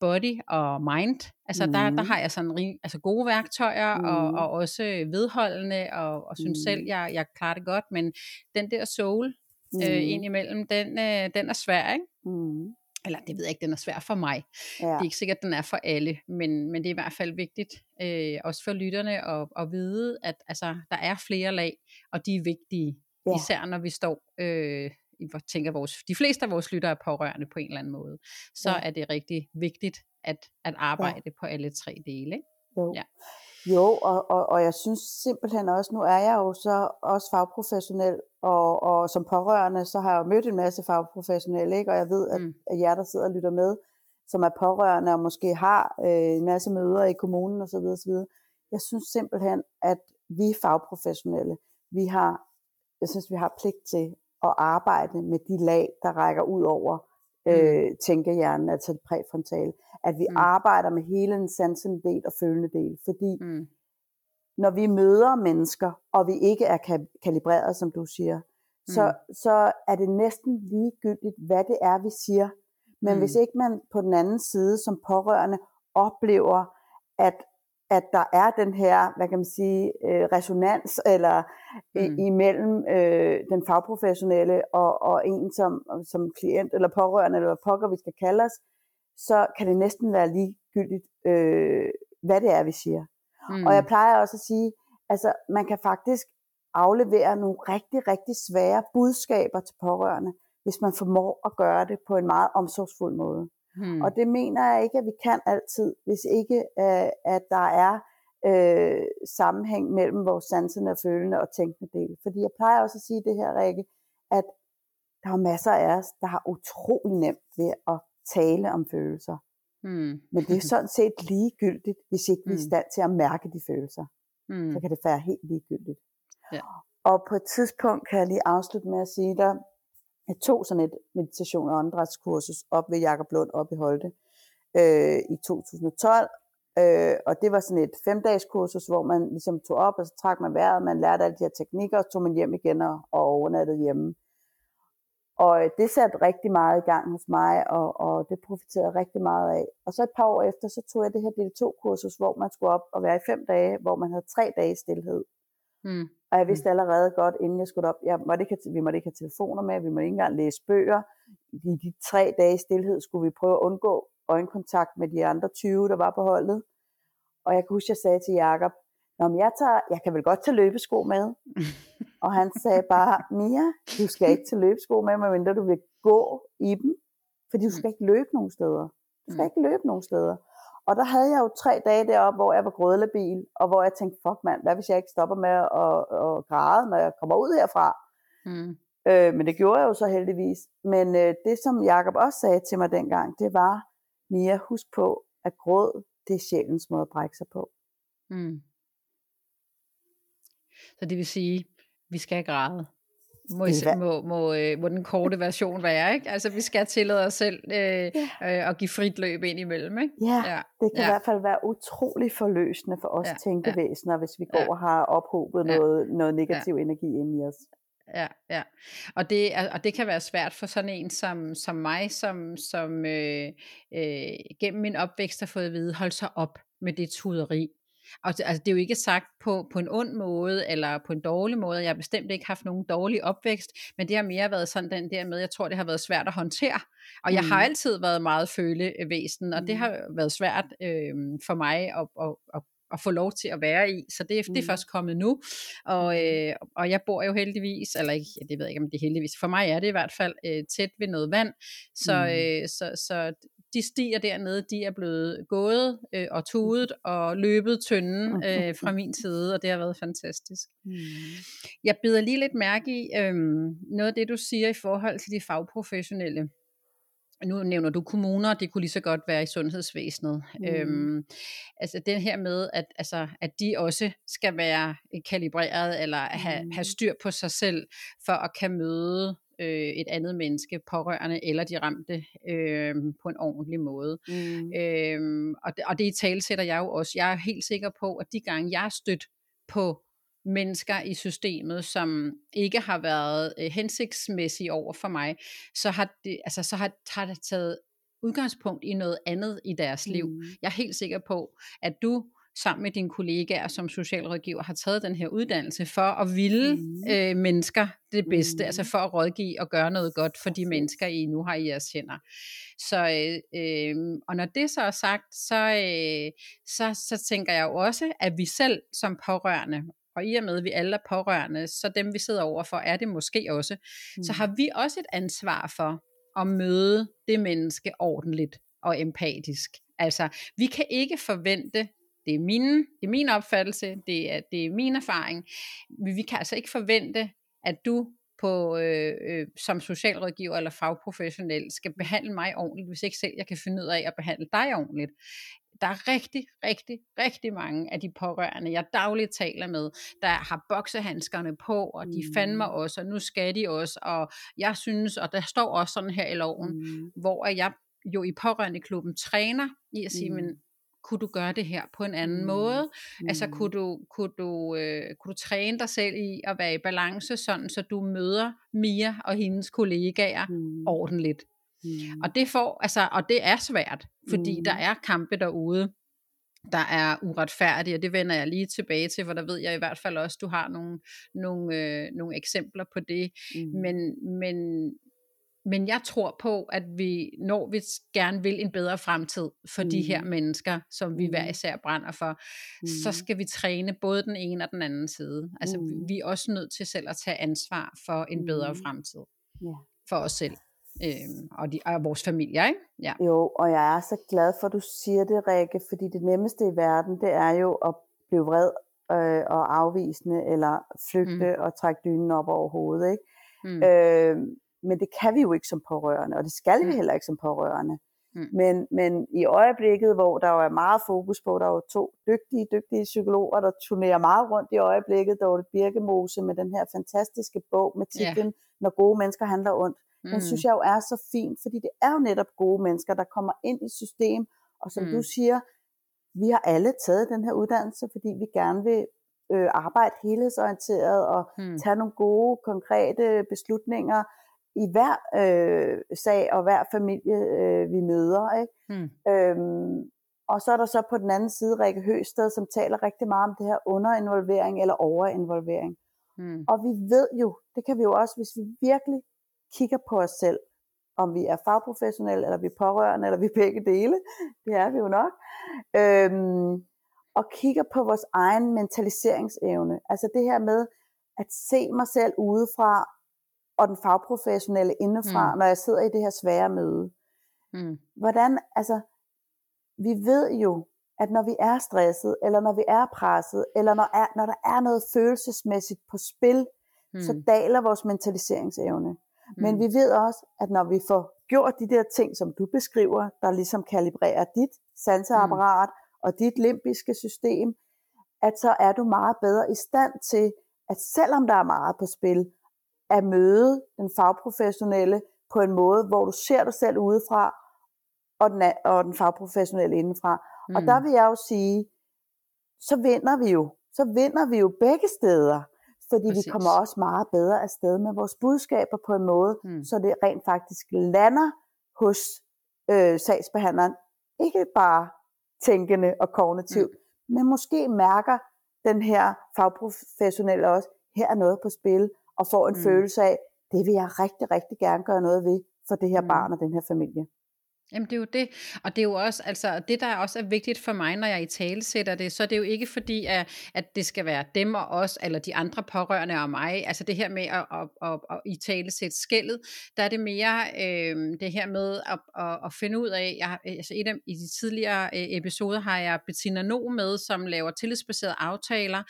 body og mind. Altså mm. der, der har jeg sådan altså gode værktøjer mm. og, og også vedholdende og, og synes mm. selv, jeg, jeg klarer det godt. Men den der soul mm. øh, indimellem, den, øh, den er svær, ikke? Mm. Eller det ved jeg ikke, den er svær for mig. Ja. Det er ikke sikkert, at den er for alle, men, men det er i hvert fald vigtigt, øh, også for lytterne, at, at vide, at altså, der er flere lag, og de er vigtige. Ja. Især når vi står øh, jeg tænker vores, de fleste af vores lyttere er pårørende på en eller anden måde, så ja. er det rigtig vigtigt at, at arbejde ja. på alle tre dele. Ikke? Jo. Ja. Jo, og, og, og jeg synes simpelthen også, nu er jeg jo så også fagprofessionel, og, og som pårørende, så har jeg jo mødt en masse fagprofessionelle, ikke? og jeg ved, at, mm. at jer, der sidder og lytter med, som er pårørende og måske har øh, en masse møder i kommunen osv. osv. Jeg synes simpelthen, at vi fagprofessionelle, vi har, jeg synes, vi har pligt til at arbejde med de lag, der rækker ud over mm. øh, tænkehjernen, altså det præfrontale. At vi mm. arbejder med hele den sansende del og følende del. Fordi mm. når vi møder mennesker, og vi ikke er kalibreret, som du siger, mm. så, så er det næsten ligegyldigt, hvad det er, vi siger. Men mm. hvis ikke man på den anden side som pårørende oplever, at at der er den her, hvad kan man sige, øh, resonans eller mm. imellem øh, den fagprofessionelle og, og en som, som klient eller pårørende, eller hvad pokker vi skal kalde os, så kan det næsten være ligegyldigt, øh, hvad det er, vi siger. Mm. Og jeg plejer også at sige, altså man kan faktisk aflevere nogle rigtig, rigtig svære budskaber til pårørende, hvis man formår at gøre det på en meget omsorgsfuld måde. Hmm. Og det mener jeg ikke, at vi kan altid, hvis ikke øh, at der er øh, sammenhæng mellem vores sansende og følende og tænkende del. Fordi jeg plejer også at sige det her, Rikke, at der er masser af os, der har utrolig nemt ved at tale om følelser. Hmm. Men det er sådan set ligegyldigt, hvis ikke vi er i hmm. stand til at mærke de følelser. Hmm. Så kan det være helt ligegyldigt. Ja. Og på et tidspunkt kan jeg lige afslutte med at sige dig, jeg tog sådan et meditation- og åndedrætskursus op ved Jakob Lund op i Holte øh, i 2012. Øh, og det var sådan et femdages kursus, hvor man ligesom tog op, og så trak man vejret, man lærte alle de her teknikker, og så tog man hjem igen og, og overnattede hjemme. Og øh, det satte rigtig meget i gang hos mig, og, og det profiterede rigtig meget af. Og så et par år efter, så tog jeg det her del 2-kursus, hvor man skulle op og være i fem dage, hvor man havde tre dage stillhed. Mm. Og jeg vidste mm. allerede godt, inden jeg skulle op, jeg måtte ikke have, vi måtte ikke have telefoner med, vi måtte ikke engang læse bøger. I de tre dage stillhed skulle vi prøve at undgå øjenkontakt med de andre 20, der var på holdet. Og jeg kan huske, jeg sagde til Jacob, Nå, men jeg, tager, jeg kan vel godt tage løbesko med. og han sagde bare, Mia, du skal ikke tage løbesko med, medmindre du vil gå i dem. Fordi du skal ikke løbe nogen steder. Du skal ikke løbe nogen steder. Og der havde jeg jo tre dage deroppe, hvor jeg var grødelabil, og hvor jeg tænkte, fuck mand, hvad hvis jeg ikke stopper med at, at græde, når jeg kommer ud herfra? Mm. Øh, men det gjorde jeg jo så heldigvis. Men øh, det, som Jakob også sagde til mig dengang, det var, Mia, husk på, at gråd, det er sjælens måde at brække sig på. Mm. Så det vil sige, vi skal græde. Må, må, må, øh, må den korte version være, ikke? Altså, vi skal tillade os selv øh, ja. øh, at give frit løb ind imellem, ikke? Ja, ja. det kan ja. i hvert fald være utrolig forløsende for os ja. tænkevæsener, hvis vi går ja. og har ophobet ja. noget, noget negativ ja. energi ind i os. Ja, ja. Og det, og det kan være svært for sådan en som, som mig, som, som øh, øh, gennem min opvækst har fået at vide, hold så op med det tuderi. Og det, altså, det er jo ikke sagt på, på en ond måde, eller på en dårlig måde. Jeg har bestemt ikke haft nogen dårlig opvækst, men det har mere været sådan den der med, jeg tror, det har været svært at håndtere. Og jeg mm. har altid været meget følevæsen, og mm. det har været svært øh, for mig at, at, at at få lov til at være i. Så det, mm. det er mm. først kommet nu. Og, mm. øh, og jeg bor jo heldigvis, eller ikke, det ved jeg ikke, om det er heldigvis, for mig er det i hvert fald øh, tæt ved noget vand. Så, mm. øh, så, så de stiger dernede, de er blevet gået øh, og tudet og løbet tynden øh, fra min side, og det har været fantastisk. Mm. Jeg bider lige lidt mærke i øh, noget af det, du siger i forhold til de fagprofessionelle nu nævner du kommuner, det kunne lige så godt være i sundhedsvæsenet. Mm. Øhm, altså den her med, at, altså, at de også skal være kalibreret, eller have, mm. have styr på sig selv, for at kan møde øh, et andet menneske, pårørende eller de ramte, øh, på en ordentlig måde. Mm. Øhm, og, det, og det i tale sætter jeg jo også. Jeg er helt sikker på, at de gange jeg er stødt på mennesker i systemet, som ikke har været øh, hensigtsmæssige over for mig, så har det, altså, så har, har det taget udgangspunkt i noget andet i deres mm. liv. Jeg er helt sikker på, at du sammen med dine kollegaer som socialrådgiver har taget den her uddannelse for at ville mm. øh, mennesker det bedste, mm. altså for at rådgive og gøre noget godt for de mennesker, I nu har i jeres hænder. Så, øh, øh, og når det så er sagt, så, øh, så, så tænker jeg jo også, at vi selv som pårørende, og i og med, at vi alle er pårørende, så dem vi sidder overfor, er det måske også, mm. så har vi også et ansvar for at møde det menneske ordentligt og empatisk. Altså, vi kan ikke forvente, det er, min, det er min opfattelse, det er, det er min erfaring, men vi kan altså ikke forvente, at du på, øh, øh, som socialrådgiver eller fagprofessionel skal behandle mig ordentligt, hvis ikke selv jeg kan finde ud af at behandle dig ordentligt der er rigtig, rigtig, rigtig mange af de pårørende, jeg dagligt taler med, der har boksehandskerne på, og de mm. fandme også, og nu skal de også, og jeg synes, og der står også sådan her i loven, mm. hvor jeg jo i pårørendeklubben træner i at sige, mm. men kunne du gøre det her på en anden mm. måde? Mm. Altså kunne du, kunne, du, øh, kunne du træne dig selv i at være i balance, sådan så du møder Mia og hendes kollegaer mm. ordentligt? Mm. Og det får, altså, og det er svært, fordi mm. der er kampe derude, der er uretfærdige, og det vender jeg lige tilbage til, for der ved jeg i hvert fald også, du har nogle, nogle, øh, nogle eksempler på det. Mm. Men, men, men jeg tror på, at vi, når vi gerne vil en bedre fremtid for mm. de her mm. mennesker, som vi hver mm. især brænder for, mm. så skal vi træne både den ene og den anden side. Altså mm. vi er også nødt til selv at tage ansvar for en bedre mm. fremtid. Yeah. For os selv øh, og, de, og vores familier, ikke? Ja. Jo, og jeg er så glad for, at du siger det, Rikke, fordi det nemmeste i verden, det er jo at blive vred øh, og afvisende, eller flygte mm. og trække dynen op over hovedet, ikke? Mm. Øh, men det kan vi jo ikke som pårørende, og det skal mm. vi heller ikke som pårørende. Mm. Men, men i øjeblikket, hvor der jo er meget fokus på, der er jo to dygtige, dygtige psykologer, der turnerer meget rundt i øjeblikket, der det Birkemose med den her fantastiske bog med titlen, yeah. Når gode mennesker handler ondt. Mm. Den synes jeg jo er så fint, fordi det er jo netop gode mennesker, der kommer ind i system, og som mm. du siger, vi har alle taget den her uddannelse, fordi vi gerne vil øh, arbejde helhedsorienteret og mm. tage nogle gode, konkrete beslutninger i hver øh, sag og hver familie, øh, vi møder. Ikke? Mm. Øhm, og så er der så på den anden side Rikke Høsted, som taler rigtig meget om det her underinvolvering eller overinvolvering. Mm. Og vi ved jo, det kan vi jo også, hvis vi virkelig kigger på os selv, om vi er fagprofessionelle, eller vi er pårørende, eller vi er begge dele. Det er vi jo nok. Øhm, og kigger på vores egen mentaliseringsevne. Altså det her med at se mig selv udefra, og den fagprofessionelle indefra, mm. når jeg sidder i det her svære møde. Mm. Hvordan, altså, vi ved jo, at når vi er stresset, eller når vi er presset, eller når, er, når der er noget følelsesmæssigt på spil, mm. så daler vores mentaliseringsevne. Mm. Men vi ved også, at når vi får gjort de der ting, som du beskriver, der ligesom kalibrerer dit sanseapparat mm. og dit limbiske system, at så er du meget bedre i stand til, at selvom der er meget på spil, at møde den fagprofessionelle på en måde, hvor du ser dig selv udefra, og den, og den fagprofessionelle indenfra. Mm. Og der vil jeg jo sige, så vinder vi jo. Så vinder vi jo begge steder. Fordi Præcis. vi kommer også meget bedre afsted med vores budskaber på en måde, mm. så det rent faktisk lander hos øh, sagsbehandleren. Ikke bare tænkende og kognitivt, mm. men måske mærker den her fagprofessionelle også, her er noget på spil, og får en mm. følelse af, det vil jeg rigtig, rigtig gerne gøre noget ved for det her mm. barn og den her familie. Jamen det er jo det, og det er jo også, altså det der også er vigtigt for mig, når jeg i tale sætter det, så det er jo ikke fordi, at, at det skal være dem og os, eller de andre pårørende og mig, altså det her med at, at, at, at i tale sætte skældet, der er det mere øh, det her med at, at, at finde ud af, jeg, altså et af, i de tidligere øh, episoder har jeg Bettina No med, som laver tillidsbaserede aftaler,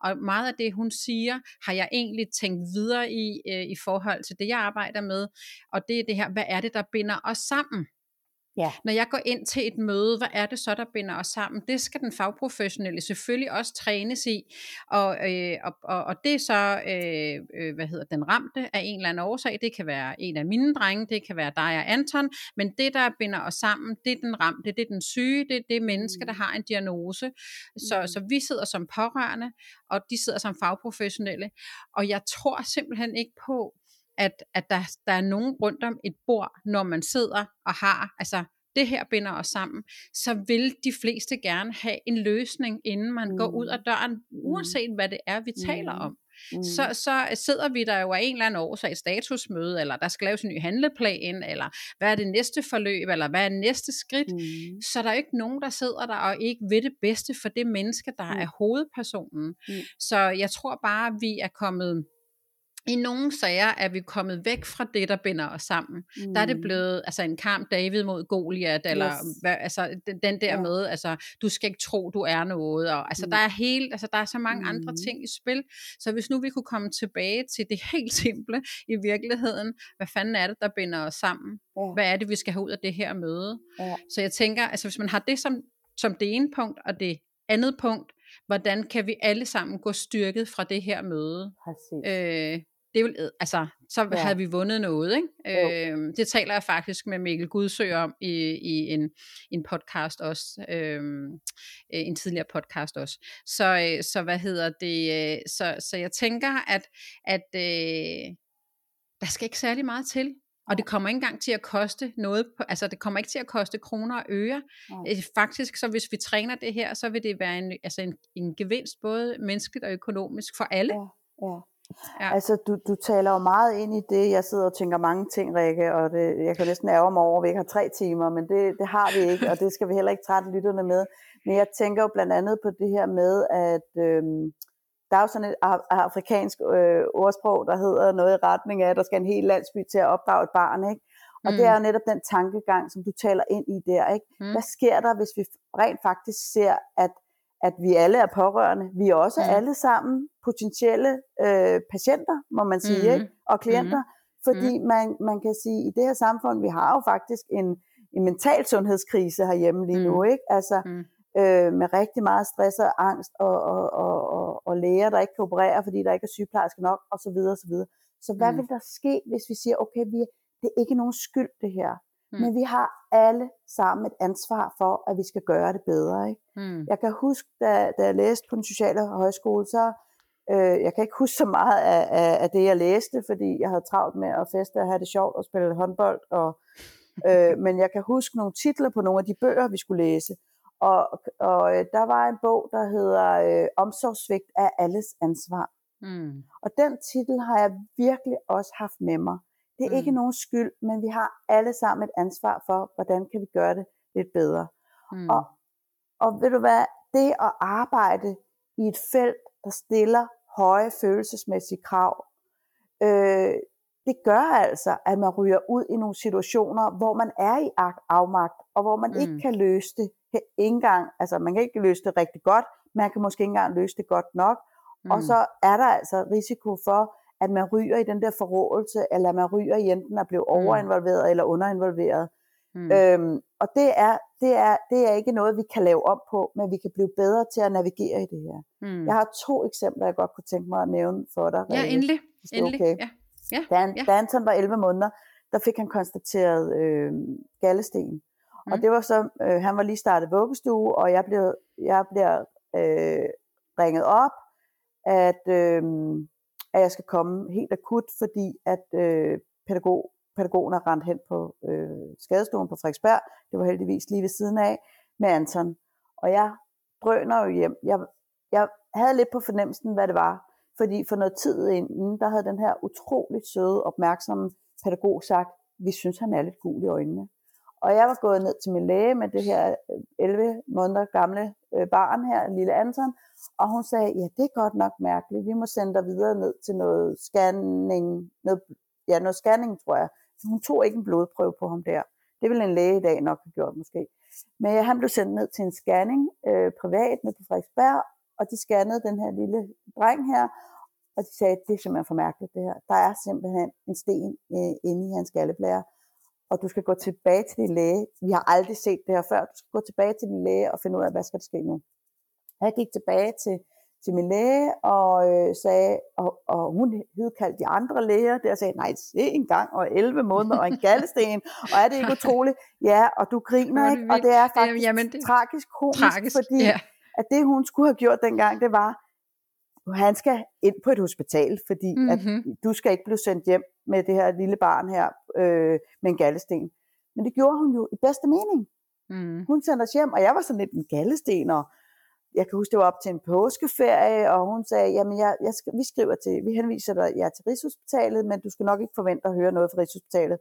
og meget af det hun siger, har jeg egentlig tænkt videre i, øh, i forhold til det jeg arbejder med, og det er det her, hvad er det der binder os sammen? Ja. Når jeg går ind til et møde, hvad er det så, der binder os sammen? Det skal den fagprofessionelle selvfølgelig også trænes i, og, øh, og, og, og det er så, øh, øh, hvad hedder den ramte af en eller anden årsag. Det kan være en af mine drenge, det kan være dig og Anton, men det, der binder os sammen, det er den ramte, det er den syge, det er det menneske, der mm. har en diagnose. Så, mm. så vi sidder som pårørende, og de sidder som fagprofessionelle, og jeg tror simpelthen ikke på, at, at der, der er nogen rundt om et bord, når man sidder og har, altså det her binder os sammen, så vil de fleste gerne have en løsning, inden man mm. går ud af mm. døren, mm. uanset hvad det er, vi mm. taler om. Mm. Så, så sidder vi der jo af en eller anden årsag i statusmøde, eller der skal laves en ny handleplan, eller hvad er det næste forløb, eller hvad er næste skridt. Mm. Så der er ikke nogen, der sidder der og ikke ved det bedste for det menneske, der mm. er hovedpersonen. Mm. Så jeg tror bare, vi er kommet i nogle sager er vi kommet væk fra det, der binder os sammen. Mm. Der er det mm. blevet altså en kamp David mod Goliat, eller yes. hvad, altså, den, den der ja. med, altså, du skal ikke tro, du er noget. Og, altså, mm. der, er helt, altså, der er så mange mm. andre ting i spil. Så hvis nu vi kunne komme tilbage til det helt simple i virkeligheden, hvad fanden er det, der binder os sammen? Ja. Hvad er det, vi skal have ud af det her møde? Ja. Så jeg tænker, altså hvis man har det som, som det ene punkt, og det andet punkt, hvordan kan vi alle sammen gå styrket fra det her møde? Præcis. Øh, det vil, altså, så ja. havde vi vundet noget. Ikke? Øh, det taler jeg faktisk med Mikkel Gudsø om i, i en, en podcast også, øh, en tidligere podcast også. Så, øh, så hvad hedder det, øh, så, så jeg tænker, at, at øh, der skal ikke særlig meget til, og det kommer ikke engang til at koste noget, på, altså det kommer ikke til at koste kroner og øre. Ja. Faktisk, så hvis vi træner det her, så vil det være en, altså en, en gevinst, både menneskeligt og økonomisk for alle. Ja, ja. Ja. Altså, du, du taler jo meget ind i det. Jeg sidder og tænker mange ting, Rikke, og det, jeg kan næsten ærge mig over, at vi ikke har tre timer, men det, det har vi ikke, og det skal vi heller ikke trætte lytterne med. Men jeg tænker jo blandt andet på det her med, at øhm, der er jo sådan et afrikansk øh, ordsprog, der hedder noget i retning af, at der skal en hel landsby til at opdrage et barn, ikke? Og mm. det er jo netop den tankegang, som du taler ind i der, ikke? Mm. Hvad sker der, hvis vi rent faktisk ser, at at vi alle er pårørende. Vi er også mm. alle sammen potentielle øh, patienter, må man sige, mm. ikke? og klienter. Mm. Fordi mm. Man, man kan sige, at i det her samfund, vi har jo faktisk en, en mental sundhedskrise herhjemme lige mm. nu. ikke? Altså mm. øh, med rigtig meget stress og angst, og, og, og, og, og læger, der ikke kan operere, fordi der ikke er sygeplejersker nok, osv. osv. Så hvad mm. vil der ske, hvis vi siger, okay, vi, det er ikke nogen skyld det her. Mm. Men vi har alle sammen et ansvar for, at vi skal gøre det bedre. Ikke? Mm. Jeg kan huske, da, da jeg læste på den sociale højskole, så øh, jeg kan ikke huske så meget af, af, af det, jeg læste, fordi jeg havde travlt med at feste og have det sjovt og spille håndbold. Og, øh, men jeg kan huske nogle titler på nogle af de bøger, vi skulle læse. Og, og øh, der var en bog, der hedder øh, Omsorgssvigt af alles ansvar. Mm. Og den titel har jeg virkelig også haft med mig. Det er mm. ikke nogen skyld, men vi har alle sammen et ansvar for, hvordan kan vi gøre det lidt bedre. Mm. Og, og ved du hvad, det at arbejde i et felt, der stiller høje følelsesmæssige krav, øh, det gør altså, at man ryger ud i nogle situationer, hvor man er i afmagt, og hvor man mm. ikke kan løse det ikke engang, altså man kan ikke løse det rigtig godt, man kan måske ikke engang løse det godt nok, mm. og så er der altså risiko for, at man ryger i den der forrådelse, eller man ryger i enten at blive mm. overinvolveret eller underinvolveret. Mm. Øhm, og det er, det, er, det er ikke noget, vi kan lave om på, men vi kan blive bedre til at navigere i det her. Mm. Jeg har to eksempler, jeg godt kunne tænke mig at nævne for dig. Ja, endelig. endelig. Okay. Ja. Ja, da, ja. da Anton var 11 måneder, der fik han konstateret øh, gallesten. Mm. Og det var så, øh, han var lige startet vuggestue, og jeg blev, jeg bliver øh, ringet op, at, øh, at jeg skal komme helt akut, fordi at øh, pædagog, pædagogen er rendt hen på øh, skadestuen på Frederiksberg. Det var heldigvis lige ved siden af med Anton. Og jeg drøner jo hjem. Jeg, jeg havde lidt på fornemmelsen, hvad det var. Fordi for noget tid inden, der havde den her utroligt søde, opmærksomme pædagog sagt, vi synes, han er lidt gul i øjnene. Og jeg var gået ned til min læge med det her øh, 11 måneder gamle øh, barn her, lille Anton, og hun sagde, ja, det er godt nok mærkeligt, vi må sende dig videre ned til noget scanning, noget, ja, noget scanning, tror jeg. Så hun tog ikke en blodprøve på ham der. Det ville en læge i dag nok have gjort måske. Men ja, han blev sendt ned til en scanning øh, privat ned på Frederiksberg, og de scannede den her lille dreng her, og de sagde, det er simpelthen for mærkeligt det her. Der er simpelthen en sten øh, inde i hans galleblære, og du skal gå tilbage til din læge. Vi har aldrig set det her før. Du skal gå tilbage til din læge og finde ud af, hvad skal der ske nu. Jeg gik tilbage til, til min læge og øh, sagde, og, og hun hedkaldte de andre læger der og sagde, nej, se en gang og 11 måneder og en galdesten, og er det ikke utroligt? Ja, og du griner ikke, og det er faktisk Jamen, det... tragisk komisk, tragisk, fordi ja at det hun skulle have gjort dengang, det var, han skal ind på et hospital, fordi mm-hmm. at mhm. du skal ikke blive sendt hjem med det her lille barn her øh, med en gallesten. Men det gjorde hun jo i bedste mening. Mm. Hun sendte os hjem, og jeg var sådan lidt en gallesten, og jeg kan huske, det var op til en påskeferie, og hun sagde, jamen jeg, jeg vi skriver til, vi henviser dig ja, til Rigshospitalet, men du skal nok ikke forvente at høre noget fra Rigshospitalet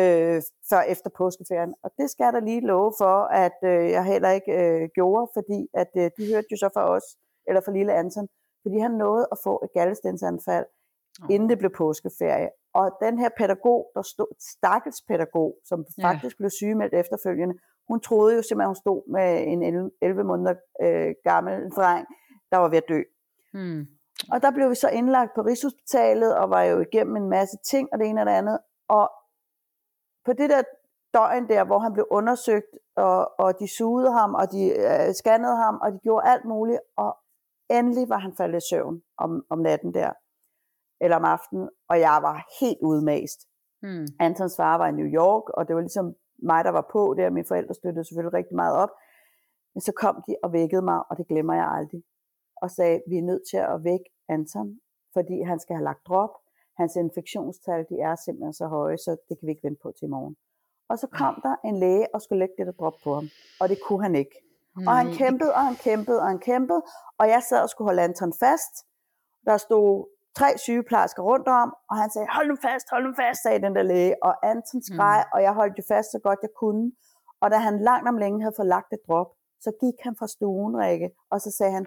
øh, før efter påskeferien. Og det skal der lige love for, at øh, jeg heller ikke øh, gjorde, fordi at øh, de hørte jo så fra os, eller fra lille Anton, fordi han nåede at få et galdestensanfald, oh. inden det blev påskeferie. Og den her pædagog, der stod, stakkels pædagog, som ja. faktisk blev sygemeldt efterfølgende, hun troede jo simpelthen, hun stod med en 11, 11 måneder øh, gammel dreng, der var ved at dø. Hmm. Og der blev vi så indlagt på Rigshospitalet, og var jo igennem en masse ting, og det ene og det andet. Og på det der døgn der, hvor han blev undersøgt, og, og de sugede ham, og de øh, scannede ham, og de gjorde alt muligt, og endelig var han faldet i søvn om, om natten der, eller om aftenen, og jeg var helt udmast. Hmm. Antons far var i New York, og det var ligesom mig, der var på der, mine forældre støttede selvfølgelig rigtig meget op, men så kom de og vækkede mig, og det glemmer jeg aldrig, og sagde, vi er nødt til at vække Anton, fordi han skal have lagt drop, Hans infektionstal, de er simpelthen så høje, så det kan vi ikke vente på til i morgen. Og så kom der en læge og skulle lægge det der drop på ham, og det kunne han ikke. Og han kæmpede, og han kæmpede, og han kæmpede, og jeg sad og skulle holde Anton fast. Der stod tre sygeplejersker rundt om, og han sagde, hold nu fast, hold nu fast, sagde den der læge. Og Anton skreg, mm. og jeg holdt jo fast så godt jeg kunne. Og da han langt om længe havde fået lagt et drop, så gik han fra stuen, Rikke, og så sagde han,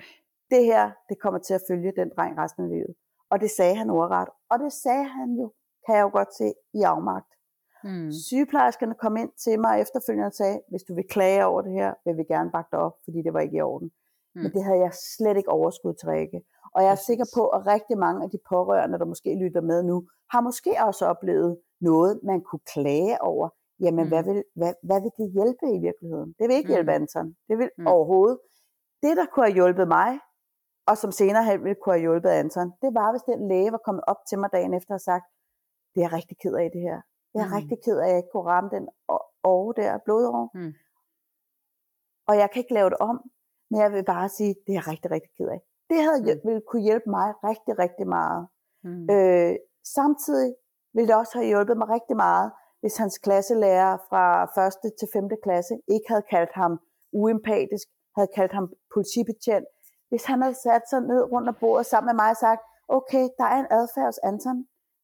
det her, det kommer til at følge den dreng resten af livet. Og det sagde han ordret. Og det sagde han jo, kan jeg jo godt se, i afmagt. Mm. Sygeplejerskerne kom ind til mig efterfølgende og sagde, hvis du vil klage over det her, vil vi gerne bakke dig op, fordi det var ikke i orden. Mm. Men det havde jeg slet ikke overskud til Rikke. Og jeg er sikker på, at rigtig mange af de pårørende, der måske lytter med nu, har måske også oplevet noget, man kunne klage over. Jamen, mm. hvad, vil, hvad, hvad vil det hjælpe i virkeligheden? Det vil ikke mm. hjælpe Anton. Det vil mm. overhovedet. Det, der kunne have hjulpet mig, og som senere hen ville kunne have hjulpet Anton, det var, hvis den læge var kommet op til mig dagen efter og sagt, det er jeg rigtig ked af det her. Jeg er mm. rigtig ked af, at jeg ikke kunne ramme den år der, blodår. Mm. Og jeg kan ikke lave det om, men jeg vil bare sige, det er jeg rigtig, rigtig ked af. Det havde mm. ville kunne hjælpe mig rigtig, rigtig meget. Mm. Øh, samtidig ville det også have hjulpet mig rigtig meget, hvis hans klasselærer fra 1. til 5. klasse ikke havde kaldt ham uempatisk, havde kaldt ham politibetjent, hvis han havde sat sig ned rundt om bordet sammen med mig og sagt, okay, der er en adfærds Anton,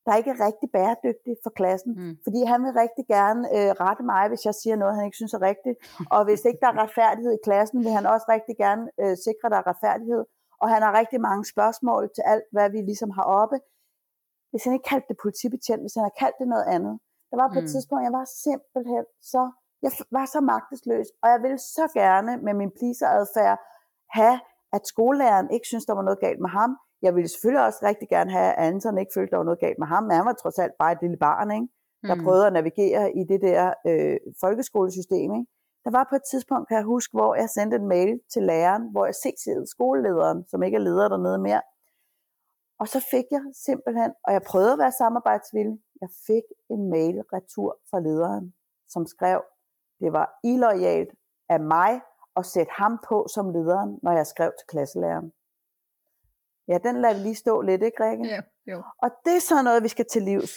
der ikke er rigtig bæredygtig for klassen. Mm. Fordi han vil rigtig gerne øh, rette mig, hvis jeg siger noget, han ikke synes er rigtigt. Og hvis ikke der er retfærdighed i klassen, vil han også rigtig gerne øh, sikre, at der er retfærdighed. Og han har rigtig mange spørgsmål til alt, hvad vi ligesom har oppe. Hvis han ikke kaldte det politibetjent, hvis han har kaldt det noget andet. Der var på mm. et tidspunkt, jeg var simpelthen så, jeg var så magtesløs, og jeg ville så gerne med min pleaser-adfærd have, at skolelæreren ikke synes, der var noget galt med ham. Jeg ville selvfølgelig også rigtig gerne have, at Anton ikke følte, der var noget galt med ham, men han var trods alt bare et lille barn, ikke? der mm. prøvede at navigere i det der øh, folkeskolesystem. Ikke? Der var på et tidspunkt, kan jeg huske, hvor jeg sendte en mail til læreren, hvor jeg CC'ede skolelederen, som ikke er leder dernede mere. Og så fik jeg simpelthen, og jeg prøvede at være samarbejdsvillig, jeg fik en mail retur fra lederen, som skrev, det var illoyalt af mig at sætte ham på som lederen, når jeg skrev til klasselæreren. Ja, den lader vi lige stå lidt, ikke Rikke? Ja, jo. Og det er sådan noget, vi skal til livs.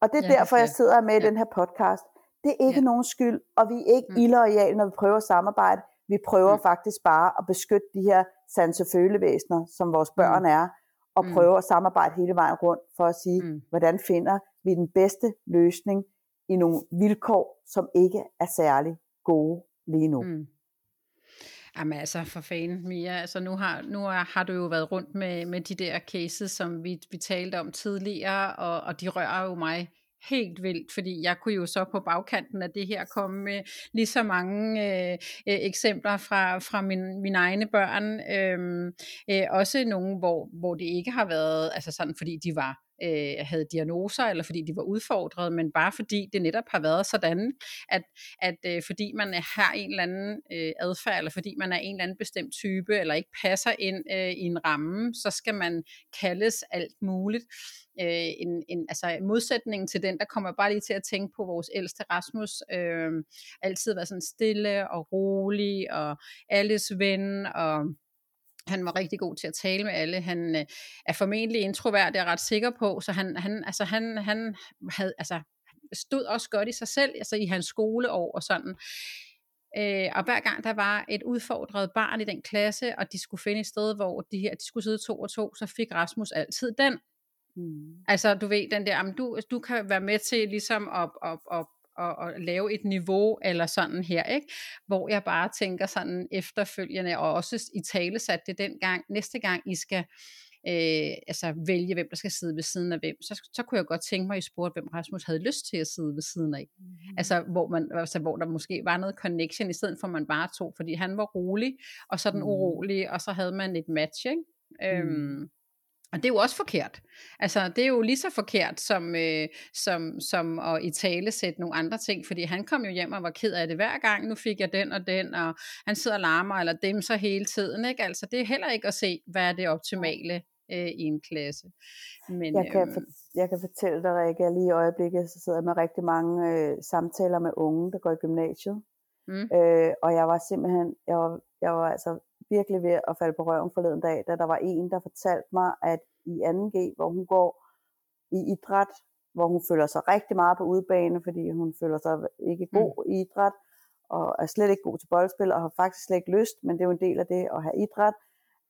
Og det er ja, derfor, jeg sidder med i ja. den her podcast. Det er ikke ja. nogen skyld, og vi er ikke mm. illoyale, når vi prøver at samarbejde. Vi prøver mm. faktisk bare at beskytte de her sanse følevæsener, som vores børn mm. er, og mm. prøve at samarbejde hele vejen rundt for at sige, mm. hvordan finder vi den bedste løsning i nogle vilkår, som ikke er særlig gode lige nu. Mm. Jamen altså, for fanden, Mia, altså nu har, nu har du jo været rundt med, med de der cases, som vi, vi talte om tidligere, og, og de rører jo mig helt vildt, fordi jeg kunne jo så på bagkanten af det her komme med lige så mange øh, øh, eksempler fra, fra min, mine egne børn. Øh, øh, også nogle, hvor, hvor det ikke har været, altså sådan, fordi de var øh, havde diagnoser, eller fordi de var udfordret, men bare fordi det netop har været sådan, at, at øh, fordi man har en eller anden øh, adfærd, eller fordi man er en eller anden bestemt type, eller ikke passer ind øh, i en ramme, så skal man kaldes alt muligt. Øh, en, en, altså modsætningen til den, der kommer bare lige til at tænke på vores ældste Rasmus, øh, altid været sådan stille og rolig, og alles ven, og han var rigtig god til at tale med alle. Han øh, er formentlig introvert, det er jeg ret sikker på, så han, han, altså, han, han havde, altså, stod også godt i sig selv, altså i hans skoleår og sådan. Øh, og hver gang der var et udfordret barn i den klasse, og de skulle finde et sted, hvor de her de skulle sidde to og to, så fik Rasmus altid den. Mm. Altså du ved, den der, du, du kan være med til ligesom at, at, at at, at lave et niveau eller sådan her, ikke? hvor jeg bare tænker sådan efterfølgende, og også i tale sat det den gang, næste gang I skal øh, altså vælge, hvem der skal sidde ved siden af hvem, så, så kunne jeg godt tænke mig, at I spurgte, hvem Rasmus havde lyst til at sidde ved siden af. Mm. Altså, hvor, man, altså, hvor der måske var noget connection, i stedet for at man bare tog, fordi han var rolig, og så den mm. urolig, og så havde man et match, ikke? Mm. Øhm, og det er jo også forkert. Altså, det er jo lige så forkert som, øh, som, som at i tale sætte nogle andre ting, fordi han kom jo hjem og var ked af det hver gang, nu fik jeg den og den, og han sidder og larmer eller dem så hele tiden. Ikke? Altså, det er heller ikke at se, hvad er det optimale øh, i en klasse. Men, jeg, kan øhm, for, jeg kan fortælle dig, Rikke, at lige i øjeblikket så sidder jeg med rigtig mange øh, samtaler med unge, der går i gymnasiet. Mm. Øh, og jeg var simpelthen, jeg var, jeg var altså virkelig ved at falde på røven forleden dag, da der var en, der fortalte mig, at i 2G, hvor hun går i idræt, hvor hun føler sig rigtig meget på udebane, fordi hun føler sig ikke god mm. i idræt, og er slet ikke god til boldspil, og har faktisk slet ikke lyst, men det er jo en del af det at have idræt,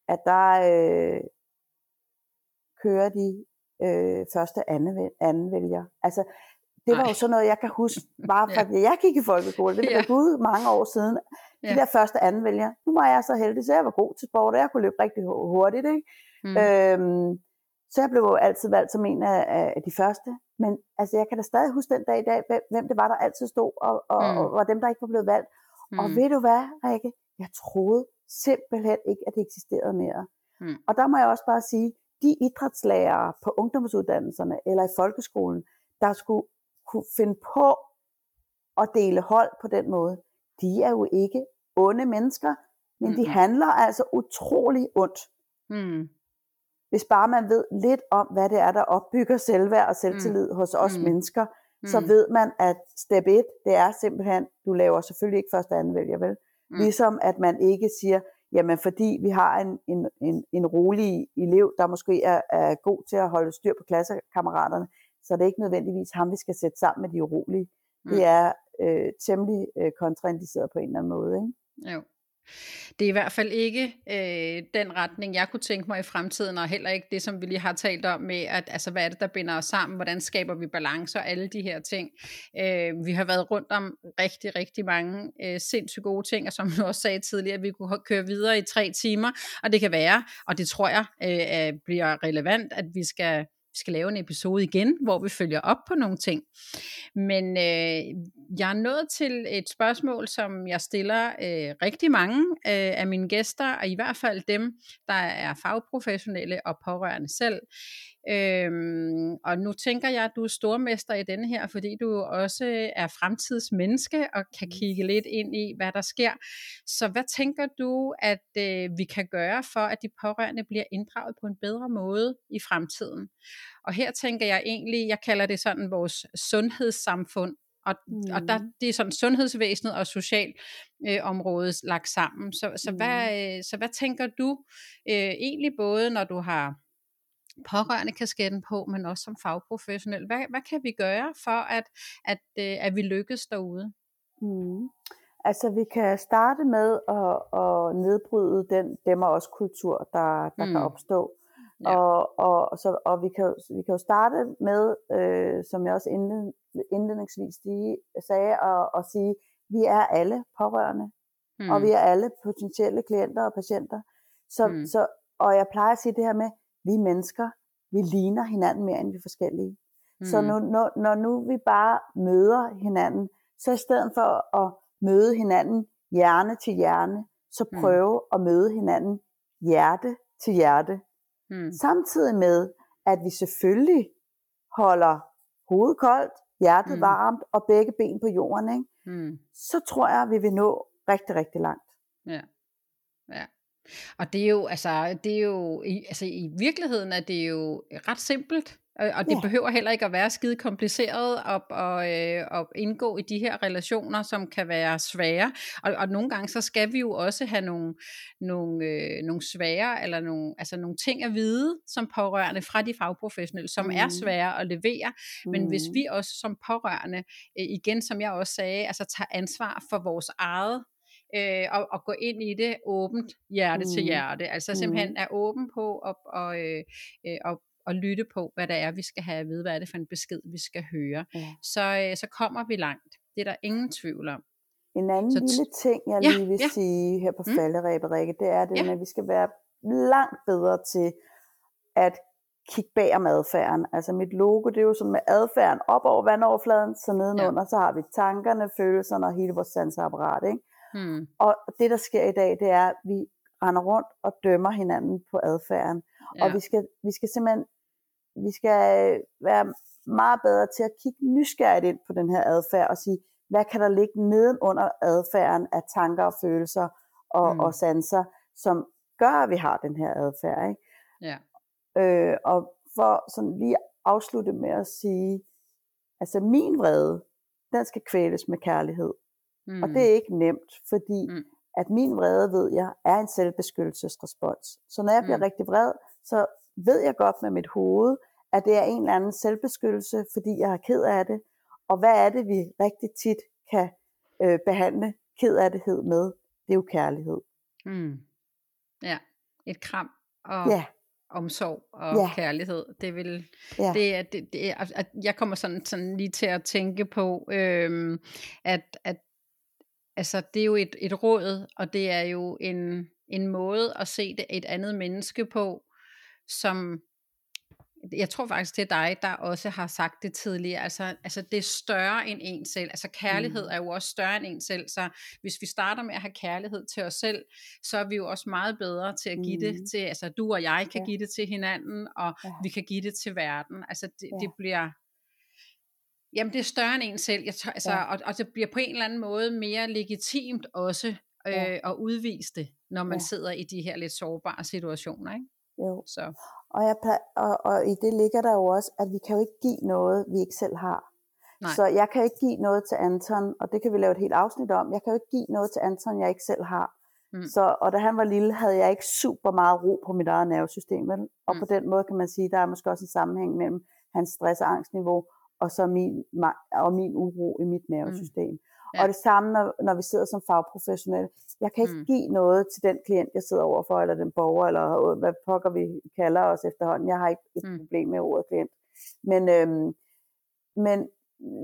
at der øh, kører de øh, første anden, anden vælger. Altså, det var Ej. jo sådan noget, jeg kan huske, bare fra ja. jeg gik i folkeskole, det var ja. gud mange år siden, de ja. der første anden vælger. Nu var jeg så heldig, så jeg var god til sport, og jeg kunne løbe rigtig hurtigt. Ikke? Mm. Øhm, så jeg blev altid valgt som en af, af de første. Men altså, jeg kan da stadig huske den dag i dag, hvem det var, der altid stod, og, og, mm. og, og dem, der ikke var blevet valgt. Mm. Og ved du hvad, Rikke? Jeg troede simpelthen ikke, at det eksisterede mere. Mm. Og der må jeg også bare sige, de idrætslærere på ungdomsuddannelserne eller i folkeskolen, der skulle kunne finde på at dele hold på den måde, de er jo ikke onde mennesker, men mm. de handler altså utrolig ondt. Mm. Hvis bare man ved lidt om, hvad det er, der opbygger selvværd og selvtillid mm. hos os mm. mennesker, mm. så ved man, at step 1, det er simpelthen, du laver selvfølgelig ikke første anden vælger, vel? Mm. Ligesom at man ikke siger, jamen fordi vi har en, en, en, en rolig elev, der måske er, er god til at holde styr på klassekammeraterne, så det er ikke nødvendigvis ham, vi skal sætte sammen med de urolige. Mm. Det er øh, temmelig øh, kontraindiceret på en eller anden måde. Ikke? Jo. Det er i hvert fald ikke øh, den retning, jeg kunne tænke mig i fremtiden, og heller ikke det, som vi lige har talt om med, at altså, hvad er det, der binder os sammen, hvordan skaber vi balance og alle de her ting. Øh, vi har været rundt om rigtig, rigtig mange øh, sindssygt gode ting, og som du også sagde tidligere, at vi kunne køre videre i tre timer, og det kan være, og det tror jeg øh, bliver relevant, at vi skal vi skal lave en episode igen, hvor vi følger op på nogle ting. Men øh, jeg er nået til et spørgsmål, som jeg stiller øh, rigtig mange øh, af mine gæster, og i hvert fald dem, der er fagprofessionelle og pårørende selv. Øhm, og nu tænker jeg, at du er stormester i denne her, fordi du også er fremtidsmenneske og kan kigge lidt ind i, hvad der sker. Så hvad tænker du, at øh, vi kan gøre for, at de pårørende bliver inddraget på en bedre måde i fremtiden? Og her tænker jeg egentlig, jeg kalder det sådan vores sundhedssamfund, og, mm. og der, mm. det er sådan sundhedsvæsenet og socialområdet øh, lagt sammen. Så, så, mm. hvad, øh, så hvad tænker du øh, egentlig både, når du har pårørende kasketten på, men også som fagprofessionel. Hvad, hvad kan vi gøre for, at, at, øh, at vi lykkes derude? Mm. Altså vi kan starte med at, at nedbryde den dem og os kultur, der, der mm. kan opstå. Ja. Og, og, så, og vi, kan, vi kan jo starte med, øh, som jeg også indled, indledningsvis sagde, at, at sige, vi er alle pårørende, mm. og vi er alle potentielle klienter og patienter. Så, mm. så, og jeg plejer at sige det her med, vi mennesker, vi ligner hinanden mere, end vi er forskellige. Mm. Så nu, når, når nu vi bare møder hinanden, så i stedet for at møde hinanden hjerne til hjerne, så mm. prøve mm. at møde hinanden hjerte til hjerte. Mm. Samtidig med, at vi selvfølgelig holder hovedet koldt, hjertet mm. varmt og begge ben på jorden, ikke? Mm. så tror jeg, at vi vil nå rigtig, rigtig langt. Ja. ja. Og det er jo, altså, det er jo, i, altså i virkeligheden er det jo ret simpelt, og det ja. behøver heller ikke at være skide kompliceret at, og, øh, at indgå i de her relationer, som kan være svære. Og, og nogle gange så skal vi jo også have nogle, nogle, øh, nogle svære, eller nogle, altså nogle ting at vide som pårørende fra de fagprofessionelle, som mm. er svære at levere. Men mm. hvis vi også som pårørende, øh, igen som jeg også sagde, altså tager ansvar for vores eget øh, og, og gå ind i det åbent hjerte mm. til hjerte. Altså mm. simpelthen er åben på og, og, øh, øh, og, og lytte på, hvad der er, vi skal have at vide, hvad er det for en besked, vi skal høre. Ja. Så, øh, så kommer vi langt. Det er der ingen tvivl om. En anden så lille ting, jeg lige vil ja. sige her på mm. falderæbet, Rikke, det er det, ja. at vi skal være langt bedre til at kigge bag om adfærden. Altså mit logo, det er jo sådan med adfærden op over vandoverfladen, så nedenunder, ja. så har vi tankerne, følelserne og hele vores sanseapparat. Ikke? Hmm. Og det, der sker i dag, det er, at vi render rundt og dømmer hinanden på adfærden. Ja. Og vi skal, vi skal simpelthen vi skal være meget bedre til at kigge nysgerrigt ind på den her adfærd og sige, hvad kan der ligge nedenunder adfærden af tanker og følelser og, mm. og sanser, som gør, at vi har den her adfærd. Ikke? Ja. Øh, og for sådan lige afslutte med at sige, altså min vrede, den skal kvæles med kærlighed. Mm. Og det er ikke nemt, fordi mm. at min vrede, ved jeg, er en selvbeskyttelsesrespons. Så når jeg bliver mm. rigtig vred, så ved jeg godt med mit hoved, at det er en eller anden selvbeskyttelse, fordi jeg er ked af det. Og hvad er det, vi rigtig tit kan øh, behandle ked af det med? Det er jo kærlighed. Mm. Ja, et kram og ja. omsorg og ja. kærlighed. Det vil, ja. det, er, det, det er, at jeg kommer sådan, sådan lige til at tænke på, øhm, at, at altså det er jo et, et råd, og det er jo en, en måde at se det et andet menneske på, som jeg tror faktisk det er dig, der også har sagt det tidligere, altså, altså det er større end en selv, altså kærlighed mm. er jo også større end en selv, så hvis vi starter med at have kærlighed til os selv, så er vi jo også meget bedre til at give mm. det til, altså du og jeg kan ja. give det til hinanden, og ja. vi kan give det til verden, altså det, ja. det bliver, Jamen det er større end en selv, jeg tør, altså, ja. og, og det bliver på en eller anden måde mere legitimt også øh, ja. at udvise det, når man ja. sidder i de her lidt sårbare situationer. Ikke? Jo. Så. Og, jeg, og, og i det ligger der jo også, at vi kan jo ikke give noget, vi ikke selv har. Nej. Så jeg kan ikke give noget til Anton, og det kan vi lave et helt afsnit om. Jeg kan jo ikke give noget til Anton, jeg ikke selv har. Mm. Så, og da han var lille, havde jeg ikke super meget ro på mit eget nervesystem. Og mm. på den måde kan man sige, der er måske også en sammenhæng mellem hans stress- og angstniveau og så min, og min uro i mit nervesystem. Mm. Ja. Og det samme, når, når vi sidder som fagprofessionelle. Jeg kan ikke Mm. give noget til den klient, jeg sidder overfor, eller den borger, eller øh, hvad pokker vi kalder os efterhånden. Jeg har ikke et Mm. problem med ordet klient. Men, øhm, men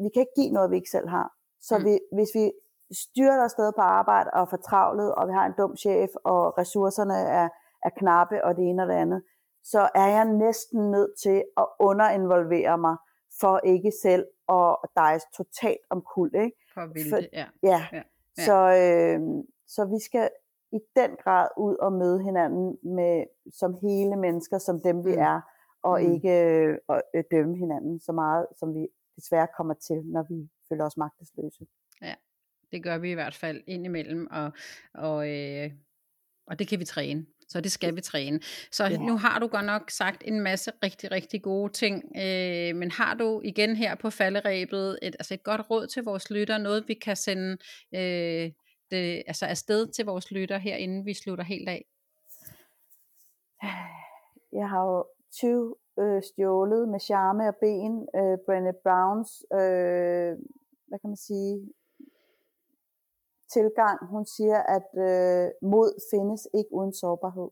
vi kan ikke give noget, vi ikke selv har. Så Mm. mm. vi, hvis vi styrter afsted på arbejde og er fortravlet, og vi har en dum chef, og ressourcerne er, er knappe, og det ene og det andet, så er jeg næsten nødt til at underinvolvere mig, for ikke selv at dejse totalt om kul. Ikke? For at vælte, For- ja. Ja, Ja, ja. ja. Så, øh, så vi skal i den grad ud og møde hinanden med, som hele mennesker, som dem vi Mm. er, og Mm. ikke øh, at øh, dømme hinanden så meget, som vi desværre kommer til, når vi føler os magtesløse. Det gør vi i hvert fald indimellem, og, og, øh, og det kan vi træne. Så det skal vi træne. Så Ja. nu har du godt nok sagt en masse rigtig, rigtig gode ting, øh, men har du igen her på falderæbet et, altså et godt råd til vores lytter, noget vi kan sende øh, det, altså afsted til vores lytter her, inden vi slutter helt af? Jeg har jo 20 øh, stjålet med charme og ben, øh, Brené Browns, øh, hvad kan man sige, tilgang. Hun siger, at øh, mod findes ikke uden sårbarhed.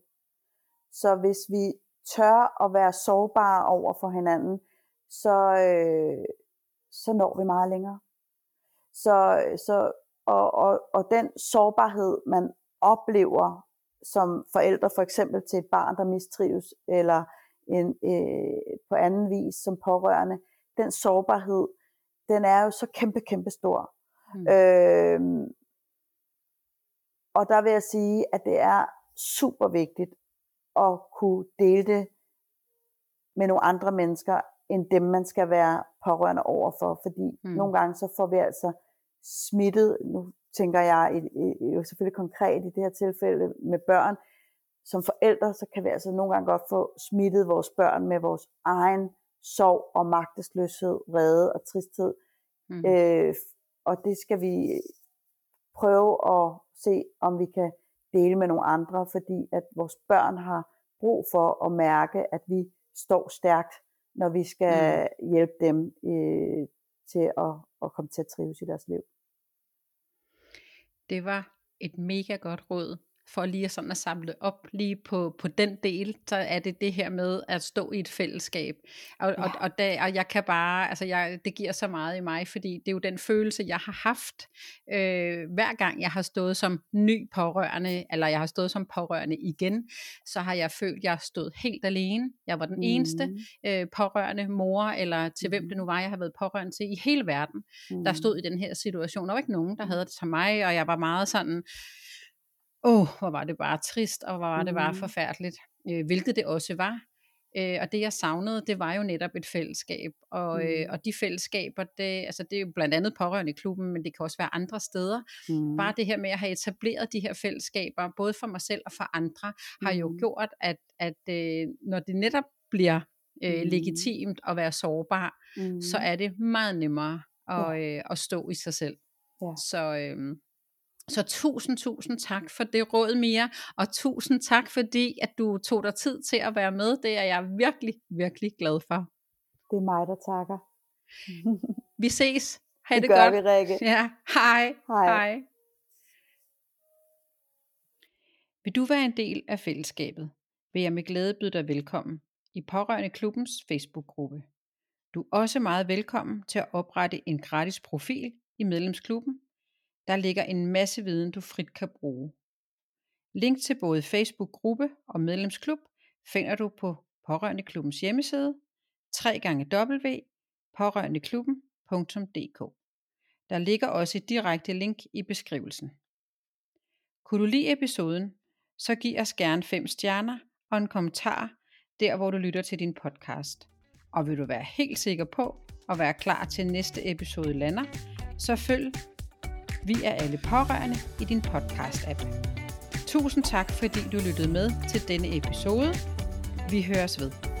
Så hvis vi tør at være sårbare over for hinanden, så, øh, så når vi meget længere. Så, så, og, og, og den sårbarhed, man oplever som forældre, for eksempel til et barn, der mistrives, eller en, øh, på anden vis som pårørende, den sårbarhed, den er jo så kæmpe, kæmpe stor. Mm. Øh, og der vil jeg sige, at det er super vigtigt at kunne dele det med nogle andre mennesker, end dem man skal være pårørende overfor. Fordi Mm. nogle gange så får vi altså smittet, nu tænker jeg jo selvfølgelig konkret i det her tilfælde med børn, som forældre, så kan vi altså nogle gange godt få smittet vores børn med vores egen sorg og magtesløshed, vrede og tristhed. Mm. Øh, og det skal vi prøve at se, om vi kan dele med nogle andre, fordi at vores børn har brug for at mærke, at vi står stærkt, når vi skal mm. hjælpe dem øh, til at, at komme til at trives i deres liv. Det var et mega godt råd for lige at sådan at samle op lige på, på den del, så er det det her med at stå i et fællesskab. Og, ja. og, og, der, og jeg kan bare, altså jeg, det giver så meget i mig, fordi det er jo den følelse, jeg har haft, øh, hver gang jeg har stået som ny pårørende, eller jeg har stået som pårørende igen, så har jeg følt, jeg stod helt alene. Jeg var den mm. eneste øh, pårørende mor, eller til mm. hvem det nu var, jeg har været pårørende til i hele verden, mm. der stod i den her situation. Der var ikke nogen, der havde det til mig, og jeg var meget sådan, åh, oh, hvor var det bare trist, og hvor var det bare forfærdeligt, øh, hvilket det også var. Øh, og det jeg savnede, det var jo netop et fællesskab, og, mm. øh, og de fællesskaber, det, altså det er jo blandt andet pårørende i klubben, men det kan også være andre steder. Mm. Bare det her med at have etableret de her fællesskaber, både for mig selv og for andre, har mm. jo gjort, at, at øh, når det netop bliver øh, mm. legitimt at være sårbar, mm. så er det meget nemmere at, ja. øh, at stå i sig selv. Ja. Så... Øh, så tusind, tusind tak for det råd, Mia, og tusind tak, fordi at du tog dig tid til at være med. Det er jeg virkelig, virkelig glad for. Det er mig, der takker. vi ses. Ha' det, det gør godt. vi, Rikke. Ja, hej. Hej. hej. Vil du være en del af fællesskabet, vil jeg med glæde byde dig velkommen i Pårørende Klubbens Facebook-gruppe. Du er også meget velkommen til at oprette en gratis profil i medlemsklubben, der ligger en masse viden, du frit kan bruge. Link til både Facebook-gruppe og medlemsklub finder du på Pårørendeklubbens hjemmeside www.pårørendeklubben.dk Der ligger også et direkte link i beskrivelsen. Kunne du lide episoden, så giv os gerne 5 stjerner og en kommentar der, hvor du lytter til din podcast. Og vil du være helt sikker på at være klar til næste episode lander, så følg vi er alle pårørende i din podcast-app. Tusind tak, fordi du lyttede med til denne episode. Vi høres ved.